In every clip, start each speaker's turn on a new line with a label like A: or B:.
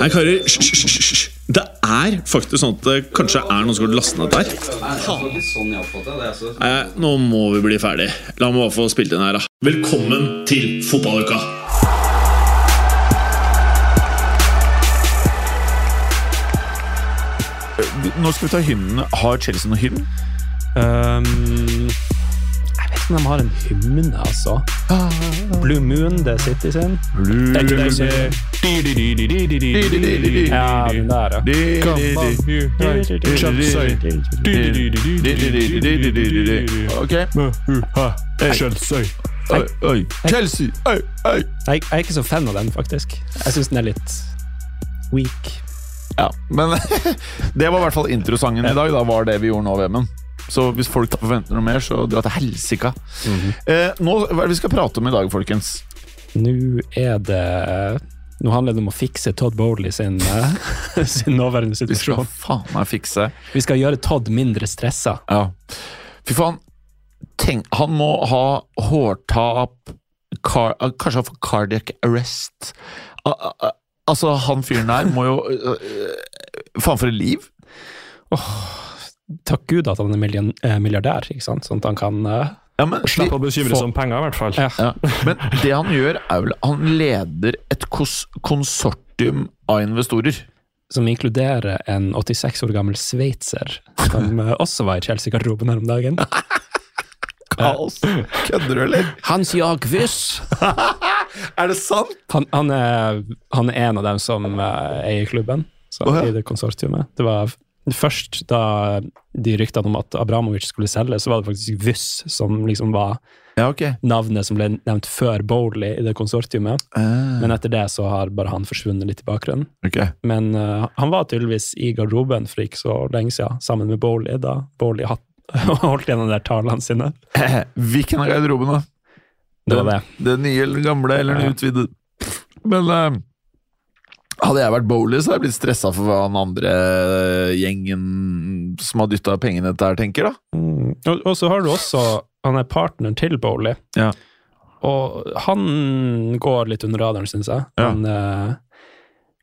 A: Nei, karer, hysj, hysj, hysj, hysj. Det er faktisk sånn at det kanskje er noen som har lastet ned der. Nei, nå må vi bli ferdig. La meg bare få spilt inn her, da. Velkommen til fotballuka! Nå skal vi ta hymnen. Har Chelsea noen hymn?
B: Um, om de har en hymne, altså. Blue Moon, det er City sin. Det er det som- Ja, den der, ja.
A: Ok. Oi. Chelsea. Oi, oi.
B: Jeg, jeg er ikke så fan av den, faktisk. Jeg syns den er litt weak.
A: Ja, men det var i hvert fall introsangen i dag. Da var det vi gjorde nå, Vemund. Så hvis folk forventer noe mer, så dra til helsika. eh, nå, hva er det vi skal prate om i dag, folkens?
B: Nå er det Nå handler det om å fikse Todd Bowley sin, eh, sin nåværende
A: Vi skal faen meg fikse
B: Vi skal gjøre Todd mindre stressa.
A: Ja. Fy faen. Tenk, han må ha hårtap car, Kanskje han får cardiac arrest. Al- al- Altså, han fyren der må jo øh, Faen, for et liv!
B: Takk Gud at han er eh, milliardær, ikke sant? sånn at han kan uh,
A: Ja, men,
C: Slipp å bekymre seg om penger, i hvert fall.
B: ja.
A: Ja, men det han gjør, er vel Han leder et konsortium av investorer.
B: Som inkluderer en 86 år gammel sveitser, som eh, også var i Chelsea-garderoben her om dagen.
A: Kaos! Kødder du, eller?
B: Hans Jag Wyss!
A: Er det sant?
B: Han, han, er, han er en av dem som er i klubben, som
A: oh, ja.
B: i det konsortiumet. Det var først da de ryktene om at Abramovic skulle selge, så var det faktisk Vyss som liksom var
A: Ja, okay.
B: navnet som ble nevnt før Bowley i det konsortiumet.
A: Eh,
B: Men etter det så har bare han forsvunnet litt i bakgrunnen.
A: Okay.
B: Men uh, han var tydeligvis i garderoben for ikke så lenge siden, sammen med Bowley, da Bowley hatt, holdt igjen de der talene sine.
A: Hvilken av garderobene?
B: Det var det.
A: Det nye eller den gamle, eller den utvidede. Men eh, hadde jeg vært bowler, så hadde jeg blitt stressa for hva den andre gjengen som har dytta pengene til her, tenker, da.
B: Mm. Og, og så har du også Han er partneren til Bowley.
A: Ja.
B: Og han går litt under radaren, syns jeg.
A: Ja.
B: Han eh,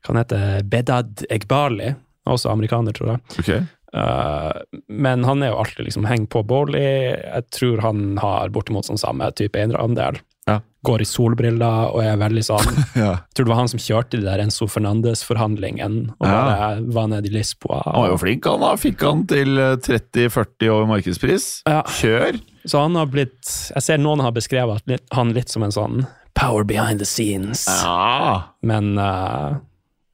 B: kan hete Bedad Egbali, også amerikaner, tror jeg.
A: Okay.
B: Uh, men han er jo alltid liksom hengt på Bowley. Jeg tror han har bortimot sånn samme type eierandel.
A: Ja.
B: Går i solbriller og er veldig sånn
A: Ja.
B: Jeg tror det var han som kjørte de der Enzo Fernandes-forhandlingen. og
A: Ja.
B: bare var nede i Lisboa.
A: Han var jo flink, han da. Fikk han til eh, 30-40 over markedspris.
B: Ja.
A: Kjør!
B: Så han har blitt Jeg ser noen har beskrevet han litt som en sånn power behind the scenes.
A: Ja.
B: Men uh,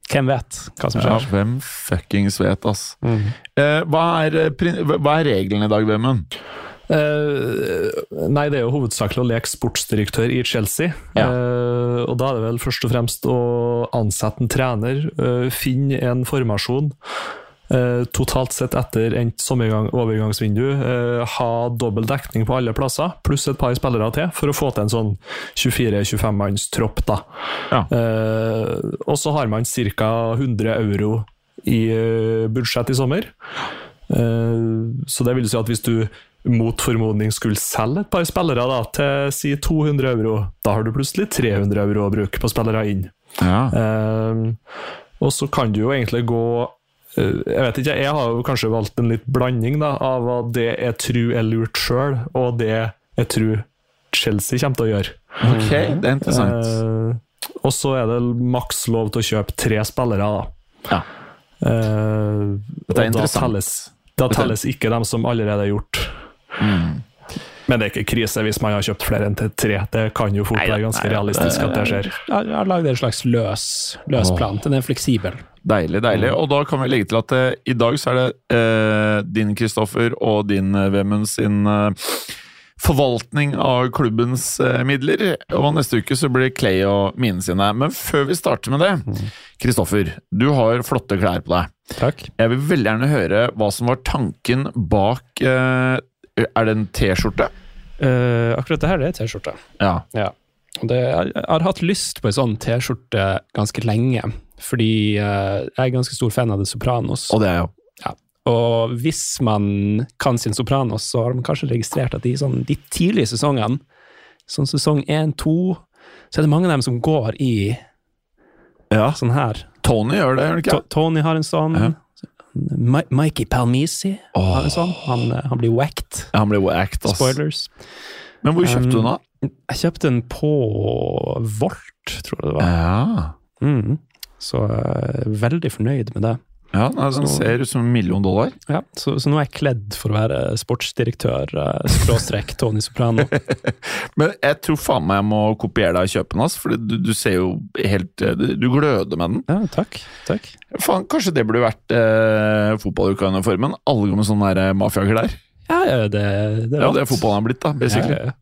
B: hvem vet hva som
A: ja
B: skjer?
A: hvem fuckings vet, ass.
B: Mm.
A: Uh, hva, er, eh, hva er reglene i dag, Vemund?
C: Eh, nei, det er jo hovedsakelig å leke sportsdirektør i Chelsea.
A: Ja.
C: Uh, og da er det vel først og fremst å ansette en trener, uh, finne en formasjon. totalt sett etter endt overgangsvindu, ha dobbel dekning på alle plasser, pluss et par spillere til, for å få til en sånn 24-25 manns tropp. da.
A: Ja.
C: Og så har man ca. 100 euro i budsjett i sommer. Så det vil si at hvis du mot formodning skulle selge et par spillere da, til si 200 euro, da har du plutselig 300 euro å bruke på spillere inn.
A: Ja.
C: Um, og så kan du jo egentlig gå eh, Jeg vet ikke, jeg har jo kanskje valgt en litt blanding da, av hva det jeg tror er lurt sjøl, og det jeg tror Chelsea kommer til å gjøre.
A: Ok, det er interessant.
C: Uh, og så er det maks lov til å kjøpe tre spillere, da.
A: Ja.
C: Uh,
A: det er
C: og da telles, da telles ikke dem som allerede er gjort.
A: Mm.
C: Men det er ikke krise hvis man har kjøpt flere enn til tre. Det kan jo fort være ganske realistisk at det skjer.
B: Jeg har lagd en slags løs, løs plan. Den er fleksibel.
A: Deilig, deilig. Og da kan vi legge til at eh, i dag så er det eh, din Kristoffer og din eh, Vemund sin eh, forvaltning av klubbens eh, midler. Og neste uke så blir det Clay og mine sine. Men før vi starter med det, Kristoffer, du har flotte klær på deg.
B: Takk.
A: Jeg vil veldig gjerne høre hva som var tanken bak eh, Er det en T-skjorte?
B: Uh, akkurat det her det er T-skjorte.
A: Ja.
B: Ja. Og det, jeg, jeg har hatt lyst på en sånn T-skjorte ganske lenge, fordi uh, jeg er ganske stor fan av The Sopranos.
A: Og det er jo
B: Og hvis man kan sin Sopranos, så har man kanskje registrert at de, sånn, de tidlige sesongene, sånn sesong én, to, så er det mange av dem som går i
A: Ja.
B: sånn her.
A: Tony gjør det, gjør han ikke?
B: T Tony har en sånn.
A: Ja.
B: Mi- Mikey Palmisi
A: oh.
B: sånn. Han, eh, han blir whacked.
A: Ja, han blir whacked, ass.
B: Spoilers.
A: Men hvor kjøpte du den, da?
B: Jeg kjøpte den på Volt, tror jeg det var.
A: Ja.
B: Mm. Så jeg er veldig fornøyd med det.
A: Ja, den er sånn, ser ut som en million dollar.
B: Ja, så, så nå er jeg kledd for å være sportsdirektør, eh, skråstrek Tony Soprano.
A: Men jeg tror faen meg jeg må kopiere deg i kjøpen hans, for du, du ser jo helt eh, Du gløder med den.
B: Ja, takk. takk.
A: Faen, Kanskje det burde vært eh, fotballuka-uniformen? Alle går med sånne eh, mafiaklær.
B: Ja, ja, det, det
A: Ja, det er fotballen har blitt, da. basically.
B: Ja, ja, ja.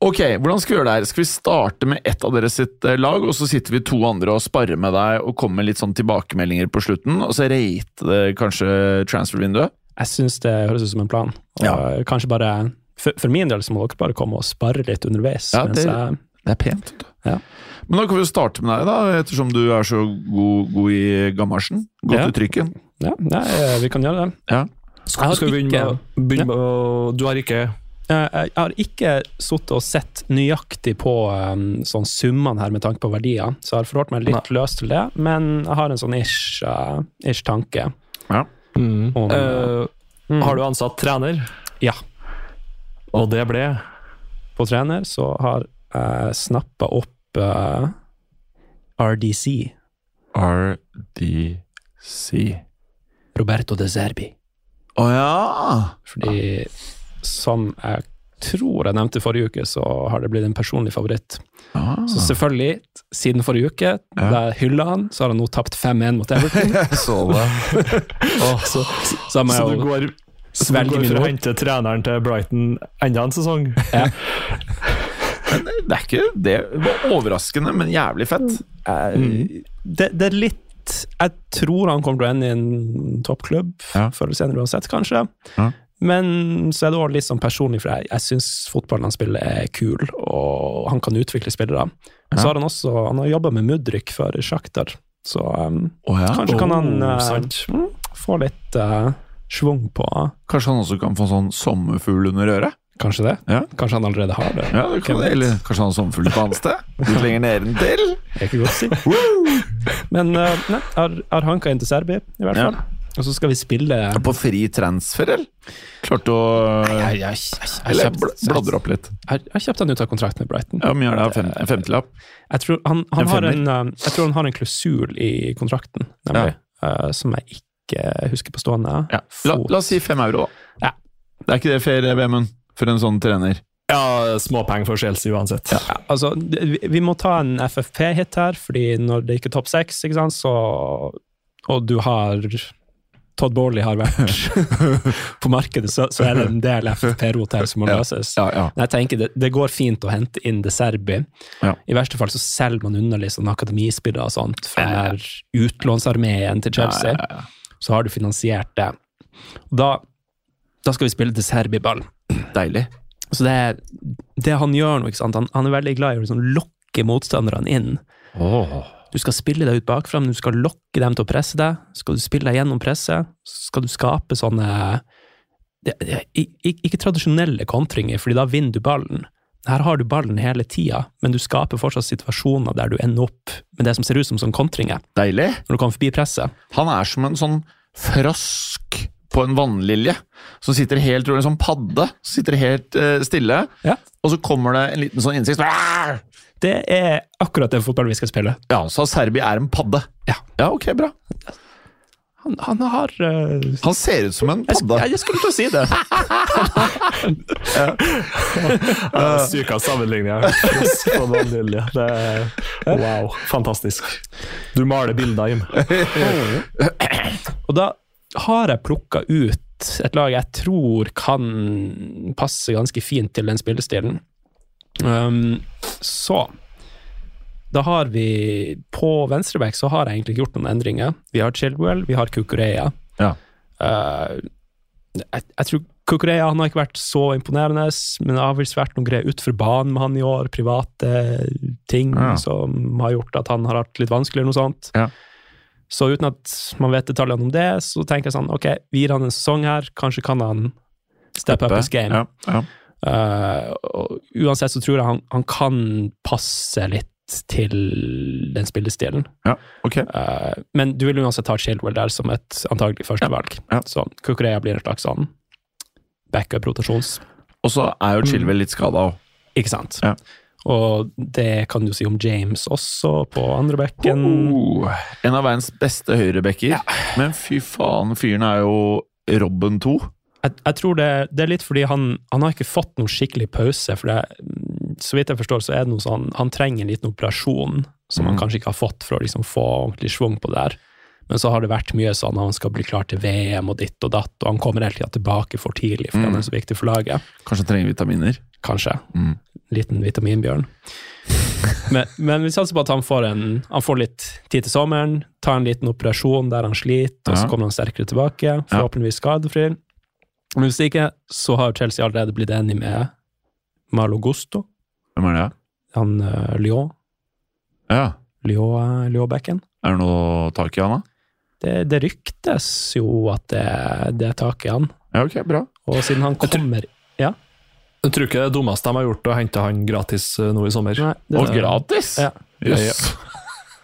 A: Ok, hvordan skal vi gjøre det her? Skal vi starte med ett av dere sitt eh, lag, og så sitter vi to andre og sparrer med deg og kommer med litt sånn tilbakemeldinger på slutten, og så rate det kanskje transfer-vinduet?
B: Jeg syns det høres ut som en plan. Og
A: Ja.
B: kanskje bare for, for min del så må dere bare komme og sparre litt underveis.
A: Ja,
B: mens
A: det-
B: jeg,
A: Det er pent.
B: Ja.
A: Men da kan vi jo starte med deg, da, ettersom du er så god, god i gammasjen. Godt
B: Ja.
A: i trykken.
B: ja, nei, vi kan gjøre det.
A: Ja.
B: Skal,
C: Skal vi begynne med, begynne med Du har ikke
B: Eh, Jeg har ikke sittet og sett nøyaktig på um, sånn summene her med tanke på verdier, så jeg har forholdt meg litt løst til det, men jeg har en sånn ish, uh, ish tanke.
A: Ja.
C: mm.
B: Om,
C: Eh,
B: Mm.
C: Har du ansatt trener?
B: Ja.
C: Og det ble
B: På trener så har jeg snappa opp uh, RDC,
A: RDC.
B: Roberto De Zerbi.
A: Å ja!
B: Fordi som jeg tror jeg nevnte forrige uke, så har det blitt en personlig favoritt.
A: Ah.
B: Så selvfølgelig, siden forrige uke, da jeg hylla han, så har han nå tapt 5-1 mot Everton.
A: Så det.
B: så, så må
C: Så du går, så du går for å hente treneren til Brighton enda en sesong?
A: Det er ikke det. det var overraskende, men jævlig fett.
B: Mm. det, det er litt Jeg tror han kommer til å ende i en toppklubb
A: Ja.
B: før eller senere uansett, kanskje.
A: Ja.
B: Men så er det også litt sånn personlig, for jeg, jeg syns fotballen han spiller er kul, og han kan utvikle spillere.
A: Ja.
B: Så har han også Han har jobba med Mudrik for Sjaktar, så um,
A: oh, ja.
B: kanskje kan han
C: Oh, sant.
B: mm, få litt uh, schwung på
A: Kanskje han også kan få sånn sommerfugl under øret?
B: Kanskje det?
A: Ja.
B: Kanskje han allerede har det?
A: Ja, det kan? Eller kanskje han har sommerfugl et annet sted? Litt lenger nedentil?
B: Det er ikke godt å si. Men uh, nei, har, har hanka inn til Serbia, i hvert fall. Og så skal vi spille
A: På fri transfer, eller? Klarte å
B: Jeg, jeg, jeg, jeg,
A: Eller bladre opp litt.
B: Jeg, har kjøpt han ut av kontrakt med Brighton.
A: Ja, men er det? Fem, en femtilapp?
B: Jeg tror han, han,
A: En
B: har en, um, jeg tror han har en klusul i kontrakten, nemlig, uh, som jeg ikke husker på stående
A: Ja. La, la oss si fem euro, da.
B: Ja.
A: Det er ikke det fair, Vemund, for en sånn trener?
C: Ja, småpenger for Chelsea uansett.
B: Ja, altså, vi, vi må ta en FFP-hit her, fordi når det ikke er topp seks, ikke sant, så Og du har Todd Borley har vært på markedet, så, så er det en del FPR-hotell som må løses.
A: Ja, ja.
B: Men jeg tenker det, det går fint å hente inn De Serbi. I verste fall så selger man unna litt sånn akademispillere og sånt fra
A: Ja, ja.
B: utlånsarmeen til Chelsea. Så har du finansiert det. Da, da skal vi spille De Serbi-ball.
A: Deilig.
B: Så det, det han gjør nå? Han, han er veldig glad i å liksom lokke motstanderne inn. Du skal spille deg ut bakfra, men du skal lokke dem til å presse deg. Skal du spille deg gjennom presset, skal du skape sånne Ikke tradisjonelle kontringer, fordi da vinner du ballen. Her har du ballen hele tida, men du skaper fortsatt situasjoner der du ender opp med det som ser ut som sånn kontringer,
A: Deilig.
B: når du kommer forbi presset.
A: Han er som en sånn frosk på en vannlilje, som sitter helt rolig, en sånn padde, som sitter helt uh, stille,
B: Ja.
A: og så kommer det en liten sånn innsikt
B: Det er akkurat den fotballen vi skal spille.
A: Ja, så Serbi er en padde.
B: Ja.
A: Ja, ok, bra.
B: Han, han har uh,
A: Han ser ut som en padde.
B: jeg, jeg skulle til å si det.
C: Ja, Syk av sammenligninga. Vannlilje. Det er wow, fantastisk. Du maler bilder, Jim.
B: Og da har jeg plukka ut et lag jeg tror kan passe ganske fint til den spillestilen. Um, så da har vi På venstreback så har jeg egentlig ikke gjort noen endringer. Vi har Chilwell, vi har Kukureya.
A: Ja.
B: Uh, jeg, jeg tror Kukureya han har ikke vært så imponerende, men det har visst vært noen greier utenfor banen med han i år. Private ting
A: Ja.
B: som har gjort at han har hatt litt vanskelig, eller noe sånt.
A: Ja.
B: Så uten at man vet detaljene om det, så tenker jeg sånn, ok, vi gir han en sesong her, kanskje kan han step up his game.
A: Ja, ja.
B: Uh, og uansett så tror jeg han, han kan passe litt til den spillestilen.
A: ja, ok.
B: uh, men du vil uansett ha Chilwell der som et antagelig førstevalg.
A: Ja.
B: Så Kukureya blir en slags sånn backup-rotasjons.
A: Og så er jo Chilwell litt skada òg.
B: Ikke sant?
A: Ja.
B: Og det kan du si om James også, på andre bekken.
A: Oh, en av verdens beste høyrebacker. Men fy faen, fyren er jo Robben 2.
B: Jeg, jeg tror det, det er litt fordi han, han har ikke fått noen skikkelig pause. for det, Så vidt jeg forstår, så er det noe sånn Han trenger en liten operasjon som han
A: Mm.
B: kanskje ikke har fått for å liksom få ordentlig schwung på det der. Men så har det vært mye sånn at han skal bli klar til VM og ditt og datt, og han kommer hele tida tilbake for tidlig fordi
A: Mm.
B: han er så viktig for laget.
A: Kanskje han trenger vitaminer.
B: Kanskje.
A: Mm.
B: Liten vitaminbjørn. Men, men vi satser på at han får, en, han får litt tid til sommeren, tar en liten operasjon der han sliter, og så kommer han sterkere tilbake, forhåpentligvis skadefri. Men hvis ikke, så har Chelsea allerede blitt enig med Malo Gusto,
A: Hvem er det?
B: han uh, Lyon,
A: Ja.
B: Lyon, Lyon-backen.
A: Er det noe tak i han, da?
B: Det, det ryktes jo at det, det er tak i han,
A: Ja, ok, bra.
B: og siden han kommer
C: Jeg tror ikke det dummeste de har gjort, å hente han gratis eh, nå i sommer.
B: Nei, det,
A: Og gratis!
B: Ja.
A: Jøss.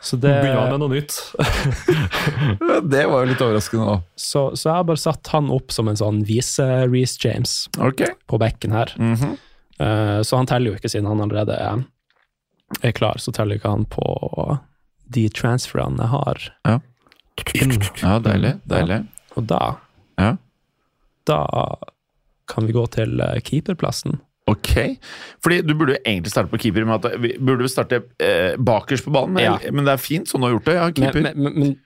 B: så, det,
C: Begynner med noe nytt.
A: Det var jo litt overraskende, òg.
B: så, så jeg har bare satt han opp som en sånn vise-Reece James
A: Ok.
B: på bekken her.
A: Mm
B: -hmm. uh, så han teller jo ikke, siden han allerede er, er klar, så teller ikke han på de transferene jeg har.
A: Ja. Ja, deilig. Deilig.
B: Og da
A: Ja.
B: Da kan vi gå til eh, keeperplassen.
A: Ok. Fordi du burde jo egentlig starte på keeper, med at vi burde starte eh, bakerst på banen, men,
B: Ja.
A: men det er fint sånn du har gjort det. Ja, keeper.
B: men, men, men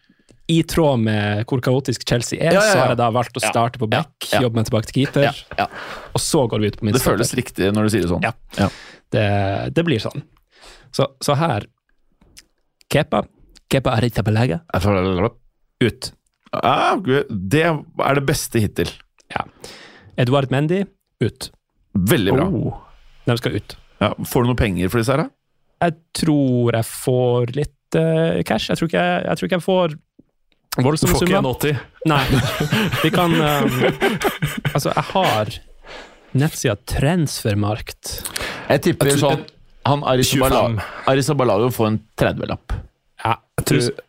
B: i tråd med hvor kaotisk Chelsea er,
A: Ja, ja, ja.
B: så har jeg da valgt å
A: Ja.
B: starte på back,
A: Ja, ja.
B: jobbe meg tilbake til keeper,
A: ja, ja.
B: og så går vi ut på
A: Det
B: midtstopper.
A: føles riktig når du sier det sånn.
B: Ja.
A: Ja.
B: Det, det blir sånn. Så, så her Kepa. Ut.
A: Ah, gud, det er det beste hittil.
B: Ja. Edvard Mendy. Ut.
A: Veldig bra.
B: Oh. De skal ut.
A: Ja, får du noe penger for disse her, da?
B: Jeg tror jeg får litt uh, cash. Jeg tror ikke jeg, jeg, tror ikke jeg får
C: Du
B: voldsomme
C: får ikke 180?
B: Nei. Vi kan um, Altså, jeg har nettsida Transfermarkt.
A: Jeg tipper
C: Jeg tror-
A: sånn Han Arisabalago får en 30-lapp.
C: Jeg tror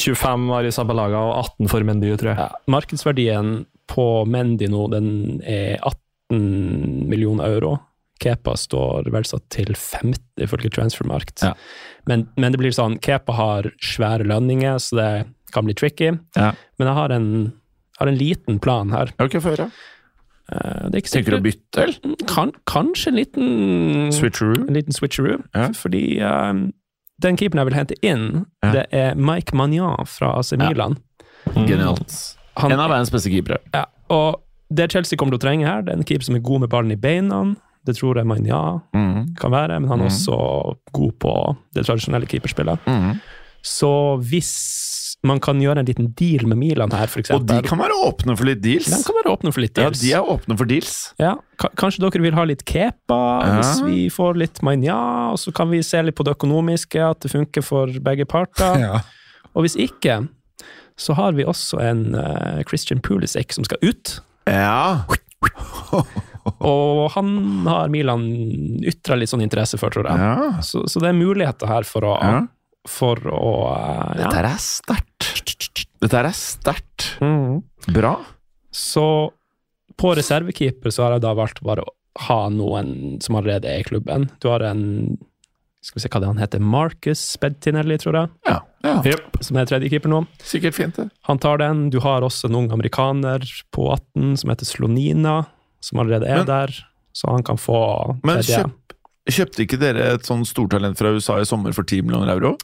C: 25 var Isabelaga og 18 for Mendy, tror jeg.
B: ja. Markedsverdien på Mendy nå, den er 18 millioner euro. Kepa står verdsatt til 50, ifølge Transfermarkt.
A: Ja.
B: Men, men det blir sånn, Kepa har svære lønninger, så det kan bli tricky.
A: Ja.
B: Men jeg har en, har en liten plan her.
A: Ok, få høre.
B: Det er ikke
A: Tenker du å bytte, eller?
B: kan, kanskje en liten
A: Switcheroo?
B: En liten switcheroo.
A: Ja.
B: Fordi eh, den keeperen jeg vil hente inn,
A: Ja.
B: det er Mike Magnan fra AC Milan.
A: Genialt.
B: Han,
A: En av verdens beste keepere.
B: ja, og det Chelsea kommer til å trenge her, det er en keeper som er god med ballen i beina. Det tror jeg Magnan
A: mm.
B: kan være, men han er
A: mm.
B: også god på det tradisjonelle keeperspillet.
A: Mm.
B: Så hvis man kan gjøre en liten deal med Milan her, for
A: Og de kan være åpne for litt deals.
B: De kan være åpne for litt deals.
A: Ja, de er åpne for deals.
B: Ja, ka- Kanskje dere vil ha litt kepa,
A: Ja.
B: hvis vi får litt manja, og så kan vi se litt på det økonomiske, at det funker for begge parter. Og hvis ikke, så har vi også en uh, Christian Pulisic som skal ut.
A: Ja.
B: Og han har Milan ytra litt sånn interesse for, tror jeg.
A: ja.
B: Så, så det er muligheter her for å,
A: ja.
B: For å ja.
A: Dette er sterkt. Dette er sterkt.
B: Mm.
A: Bra.
B: Så på reservekeeper så har jeg da valgt bare å ha noen som allerede er i klubben. Du har en skal vi se hva det han heter, Marcus Bedtinelli, tror jeg,
A: Ja. ja.
C: Yep.
B: som er tredjekeeper nå.
A: Sikkert fint, det.
B: Han tar den. Du har også en ung amerikaner på 18 som heter Slonina, som allerede er
A: Men-
B: der, så han kan få
A: Men
B: tredje.
A: kjøp, kjøpte ikke dere et sånn stortalent fra USA i sommer for 10 millioner euro?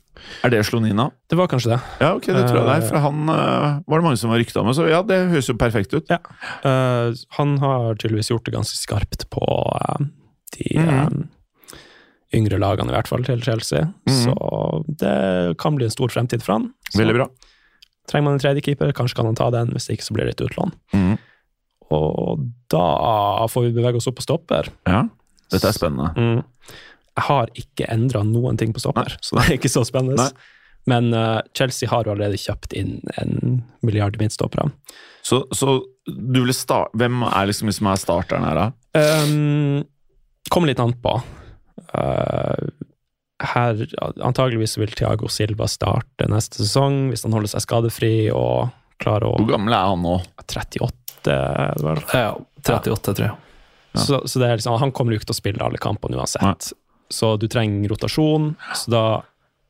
A: Er det Slonina?
B: Det var kanskje det.
A: Ja, ok, det tror jeg det er.
B: Eh.
A: For han uh, var det mange som var rykta med, så ja, det høres jo perfekt ut.
B: Eh, han har tydeligvis gjort det ganske skarpt på uh, de eh, yngre lagene, i hvert fall, til Chelsea.
A: Mhm.
B: Så det kan bli en stor fremtid for han. Så
A: Veldig bra.
B: trenger man en tredje keeper, kanskje kan han ta den, hvis ikke så blir det et utlån.
A: Mhm.
B: Og da får vi bevege oss opp på stopper.
A: Ja, dette er spennende.
B: Mm. Jeg har ikke endra noen ting på stopper, så det er ikke så spennende.
A: Nei.
B: Men uh, Chelsea har jo allerede kjøpt inn en milliard midtstoppere.
A: Så, så du vil starte Hvem er liksom som er starteren her, da?
B: Um, kommer litt an på. Uh, her Antageligvis vil Thiago Silva starte neste sesong, hvis han holder seg skadefri og klarer å
A: Hvor gammel er han nå?
B: 38, vel.
C: Ja, 38, tror jeg.
A: Ja.
B: Så, så det liksom, han kommer jo ikke til å spille alle kampene uansett. Så du trenger rotasjon. Så da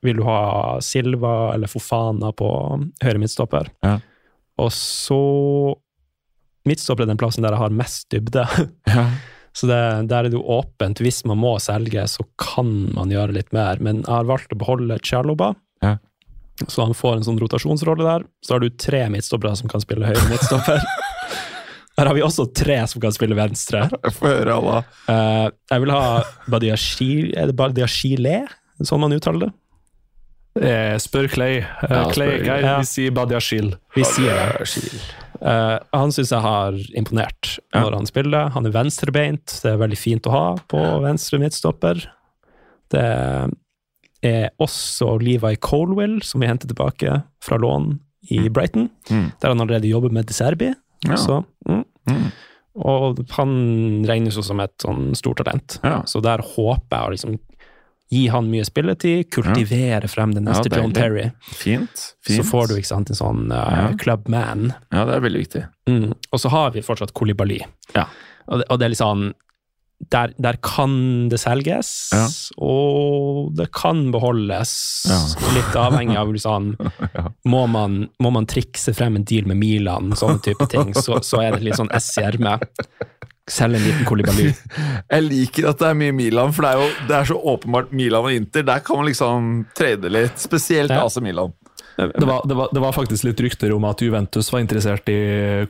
B: vil du ha Silva eller Fofana på høyre midtstopper.
A: Ja.
B: Og så Midtstopper er den plassen der jeg har mest dybde.
A: Ja.
B: Så det, der er det jo åpent. Hvis man må selge, så kan man gjøre litt mer. Men jeg har valgt å beholde Tsjaloba,
A: Ja.
B: Så han får en sånn rotasjonsrolle der. Så har du tre midtstoppere som kan spille høyre midtstopper. Her har vi også tre som kan spille venstre.
A: Få høre, Allah.
B: Eh, jeg vil ha Badiashile Er det Badiashile? Sånn man uttaler det?
C: Eh, spør Clay. Uh,
A: Ja,
C: Clay
A: spør-
C: Geir,
B: ja.
C: vi sier Badiashil.
B: Vi sier det. Uh, han syns jeg har imponert
A: Ja.
B: når han spiller. Han er venstrebeint. Det er veldig fint å ha på venstre midtstopper. Det er også Levi Colwell, som vi henter tilbake fra lån i Brighton.
A: Mm.
B: Der han allerede jobber med De Serbi.
A: Ja.
B: Så, mm.
A: Mm.
B: Og han regnes jo som et sånn stort talent.
A: Ja.
B: Så der håper jeg å liksom gi han mye spilletid, kultivere frem den neste
A: Ja,
B: John. Terry.
A: Fint. fint.
B: Så får du ikke sant, en sånn uh, clubman.
A: Ja, det er veldig viktig.
B: Mm. Og så har vi fortsatt Kolibali.
A: Ja.
B: Og, det, og det er litt sånn der, der kan det selges,
A: Ja.
B: og det kan beholdes.
A: Ja.
B: Litt avhengig av sånn,
A: Ja.
B: må, man, må man trikse frem en deal med Milan, sånne type ting, så, så er det litt sånn S i ermet. Selge en liten Kolibali.
A: Jeg liker at det er mye Milan, for det er jo det er så åpenbart Milan og Inter. Der kan man liksom trade litt, spesielt AC Milan.
C: Det var, det, var, det var faktisk litt rykter om at Juventus var interessert i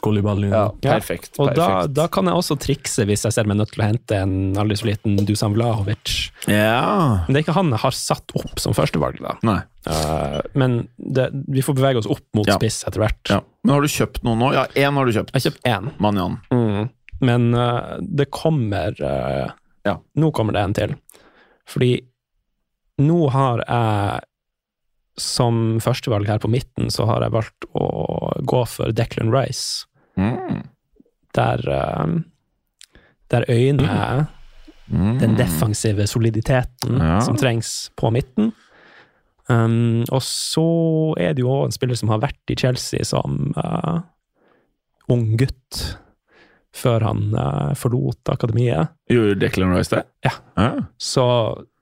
C: Koulibaly.
A: Ja,
B: perfekt,
A: perfekt.
B: Og da, da kan jeg også trikse hvis jeg ser meg nødt til å hente en aldri så liten Dusan Vlahovic.
A: Ja.
B: Men det er ikke han jeg har satt opp som førstevalg, da.
A: Nei.
B: Uh, men det, vi får bevege oss opp mot
A: Ja.
B: spiss etter hvert.
A: Ja. Men har du kjøpt noen nå? Ja, én har du kjøpt.
B: Jeg har kjøpt én,
A: Manjan.
B: mm. men uh, det kommer uh,
A: Ja.
B: Nå kommer det en til. Fordi nå har jeg som førstevalg her på midten, så har jeg valgt å gå for Declan Rice.
A: Mm.
B: Der, eh, der øyner
A: Mm.
B: den defensive soliditeten
A: Ja.
B: som trengs på midten. Um, og så er det jo også en spiller som har vært i Chelsea som uh, ung gutt, før han uh, forlot akademiet.
A: Gjorde Declan Rice det?
B: Ja.
A: ja.
B: Så,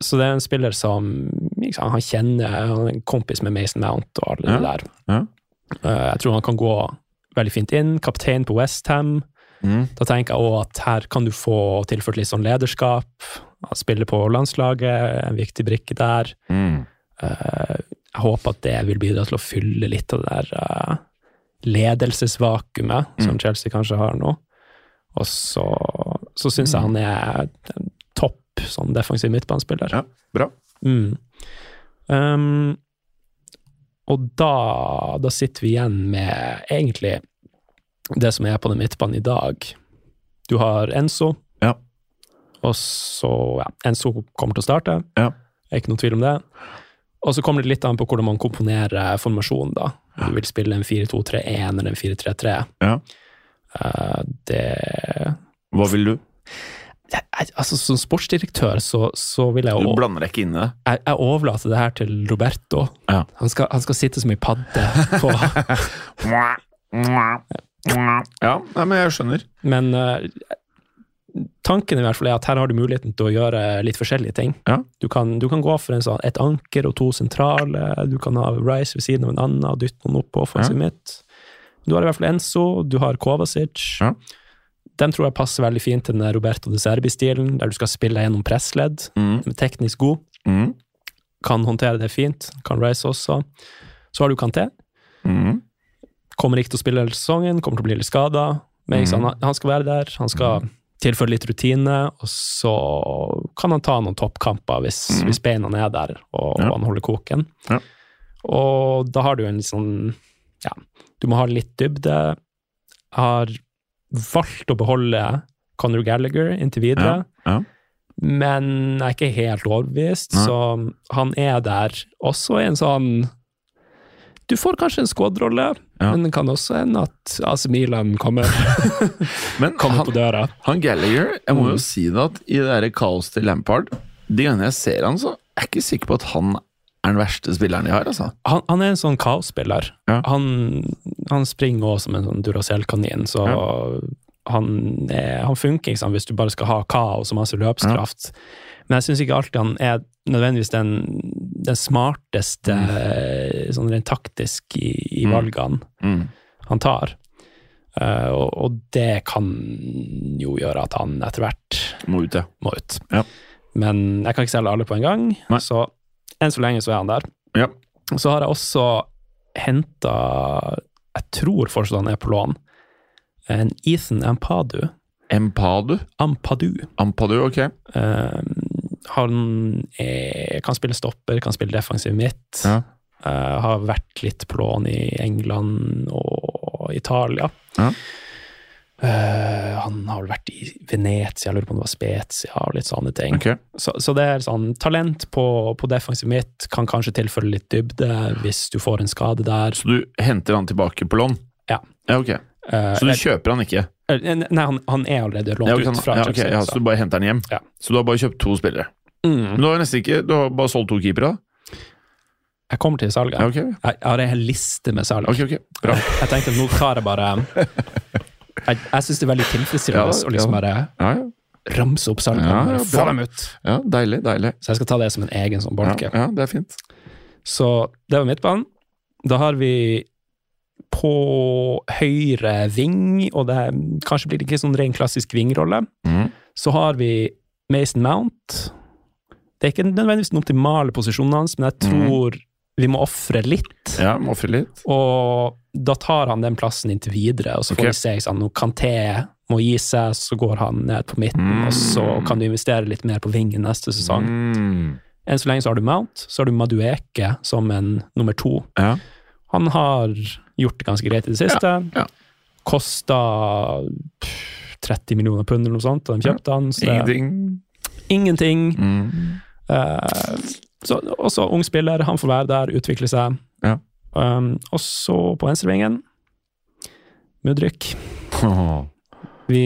B: så det er en spiller som liksom, han kjenner, han er en kompis med Mason Mount og alle
A: Ja.
B: det der.
A: Ja.
B: Uh, jeg tror han kan gå veldig fint inn. Kaptein på Westham.
A: Mm.
B: Da tenker jeg òg at her kan du få tilført litt sånn lederskap. Spille på landslaget, en viktig brikke der.
A: Mm.
B: Uh, jeg håper at det vil bidra til å fylle litt av det der uh, ledelsesvakuumet som
A: Mm.
B: Chelsea kanskje har nå. Og så, så syns jeg han er topp sånn defensiv midtbanespiller.
A: Ja, bra.
B: Mm. Um, og da, da sitter vi igjen med egentlig det som er på den midtbanen i dag. Du har Enzo,
A: Ja.
B: og så ja, Enzo kommer til å starte.
A: Ja.
B: Er ikke noen tvil om det. Og så kommer det litt an på hvordan man komponerer formasjonen, da. Du vil spille en 4-2-3-1 eller en 4-3-3.
A: Ja.
B: Uh, det
A: Hva vil du?
B: Jeg, jeg- Altså, som sportsdirektør så, så vil jeg
A: Du blander deg ikke inn i det?
B: jeg, jeg overlater det her til Roberto.
A: Ja.
B: Han, skal, han skal sitte som ei padde på
A: Ja, nei, men jeg skjønner.
B: Men uh, tanken i hvert fall er at her har du muligheten til å gjøre litt forskjellige ting.
A: Ja.
B: Du, kan, du kan gå for en sånn, et anker og to sentrale, du kan ha Rice ved siden av en annen og dytte noen opp på offensivet mitt. Du har i hvert fall Enzo, du har Kovacic.
A: Ja.
B: Den tror jeg passer veldig fint til den Roberto de Serbi-stilen, der du skal spille gjennom pressledd,
A: Mm.
B: teknisk god.
A: Mm.
B: Kan håndtere det fint. Kan rise også. Så har du Kanté.
A: Mm.
B: Kommer ikke til å spille hele sesongen, kommer til å bli litt skada. Men
A: Mhm.
B: han, han skal være der, han skal tilføre litt rutine, og så kan han ta noen toppkamper hvis,
A: Mhm.
B: hvis beina er der og,
A: Ja.
B: og han holder koken.
A: Ja.
B: Og da har du en litt sånn Ja, du må ha litt dybde. Har valgt å beholde Conor Gallagher inntil videre.
A: Ja, ja.
B: Men jeg er ikke helt overbevist,
A: ja.
B: så han er der. Også i en sånn Du får kanskje en squad-rolle,
A: Ja.
B: men det kan også hende at AC Milan kommer, kommer
A: han,
B: på døra.
A: han Gallagher, jeg må jo
B: Mm.
A: si det at i det der kaos til Lampard De gangene jeg ser han, så er jeg ikke sikker på at han er den verste spilleren de har, altså.
B: Han, han er en sånn kaosspiller.
A: Ja.
B: Han, han springer også som en sånn Duracell-kanin, så han, er, han funker sant, hvis du bare skal ha kaos og masse løpskraft. Men jeg syns ikke alltid han er nødvendigvis den, den smarteste sånn rent taktisk i, i
A: Mm.
B: valgene
A: Mm.
B: han tar. Uh, og, og det kan jo gjøre at han etter hvert
A: Må ut, ja.
B: må ut.
A: Ja.
B: Men jeg kan ikke selge alle på en gang,
A: Nei.
B: så enn så lenge så er han der.
A: Ja.
B: Så har jeg også henta Jeg tror fortsatt han er på lån. En Ethan Ampadu.
A: Empadu?
B: Ampadu.
A: Ampadu, ok.
B: Eh, han er, kan spille stopper, kan spille defensiv midt.
A: Ja.
B: Eh, har vært litt på lån i England og Italia.
A: Ja.
B: Eh, han har vel vært i Venezia, jeg lurer på om det var Spezia og litt sånne ting.
A: Okay.
B: Så, så det er sånn talent på, på defensiv midt, kan kanskje tilføre litt dybde hvis du får en skade der.
A: Så du henter han tilbake på lån?
B: Ja.
A: Ja, ok.
B: Eh,
A: Så du
B: eller-
A: kjøper han ikke?
B: eller, nei, han, han er allerede lånt
A: Ja, ok,
B: ut fra
A: ja, okay,
B: Chelsea.
A: ja, så
B: så-
A: du bare henter han hjem?
B: Ja.
A: Så du har bare kjøpt to spillere? Men
B: mm,
A: du har nesten ikke Du har bare solgt to keepere? da?
B: jeg kommer til salget.
A: Ja, ok.
B: Jeg, jeg har en hel liste med salg.
A: Okay, okay. Bra.
B: Jeg, jeg tenkte nå tar jeg bare Jeg, jeg syns det er veldig tilfredsstillende
A: Ja,
B: å liksom
A: ja.
B: bare
A: Ja,
B: ramse opp
A: ja,
B: få dem ut.
A: ja deilig, deilig.
B: Så jeg skal ta det som en egen sånn
A: Ja,
B: bolke.
A: ja, det er fint.
B: Så det var midtbanen. Da har vi på høyre ving, og det kanskje blir det ikke sånn ren klassisk vingrolle,
A: Mm.
B: så har vi Mason Mount. Det er ikke nødvendigvis den optimale posisjonen hans, men jeg tror vi må ofre litt.
A: Ja, må offre litt.
B: Og da tar han den plassen inntil videre, og så får
A: okay.
B: vi se ikke sant, når Kanté må gi seg, så går han ned på midten,
A: Mm.
B: og så kan du investere litt mer på vingen neste sesong.
A: Mm.
B: Enn så lenge så har du Mount, så har du Madueke som en nummer to.
A: Ja.
B: Han har gjort det ganske greit i det siste.
A: ja.
B: Kosta 30 millioner pund eller noe sånt og de kjøpte han. Så
A: Ingenting.
B: ingenting.
A: Mm.
B: Uh, så også ung spiller, han får være der, utvikle seg.
A: Ja.
B: Um, og så på venstrevingen Mudryk. Vi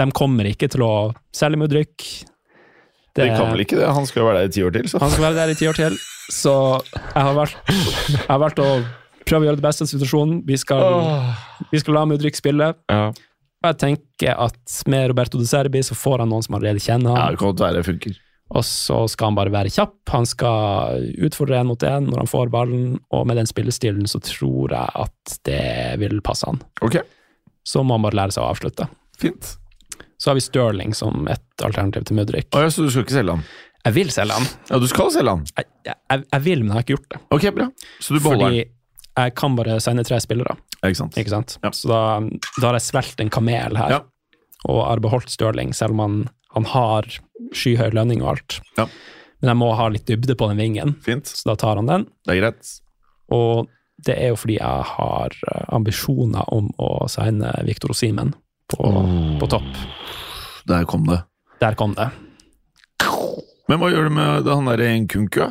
B: De kommer ikke til å selge Mudryk.
A: Det kan vel ikke det? Han skal jo være der i ti år til, så.
B: Han skal være der i ti år til, så jeg har valgt, jeg har valgt å prøve å gjøre det beste av situasjonen. Vi skal,
A: oh.
B: vi skal la Mudryk spille.
A: Ja.
B: Og jeg tenker at med Roberto de Serbi så får han noen som allerede kjenner
A: ja, det kan være det funker.
B: Og så skal han bare være kjapp. Han skal utfordre én mot én når han får ballen, og med den spillestilen så tror jeg at det vil passe han.
A: Ok,
B: Så må han bare lære seg å avslutte.
A: fint.
B: Så har vi Stirling som et alternativ til Mudrik.
A: Å ja, så du skal ikke selge han?
B: Jeg vil selge han.
A: Ja, du skal selge han?
B: Jeg, jeg, jeg vil, men jeg har ikke gjort det.
A: Ok, bra. Så du beholder
B: Fordi
A: han?
B: jeg kan bare sende tre spillere,
A: ikke sant?
B: ikke sant?
A: Ja.
B: Så da, da har jeg svelget en kamel her,
A: Ja.
B: og har beholdt Stirling, selv om han, han har skyhøy lønning og alt.
A: Ja.
B: Men jeg må ha litt dybde på den vingen,
A: Fint.
B: så da tar han den.
A: Det er greit.
B: Og det er jo fordi jeg har eh, ambisjoner om å signe Viktor Osimen på, på topp.
A: Der kom det.
B: Der kom det.
A: Men hva gjør du med han der Nkunku?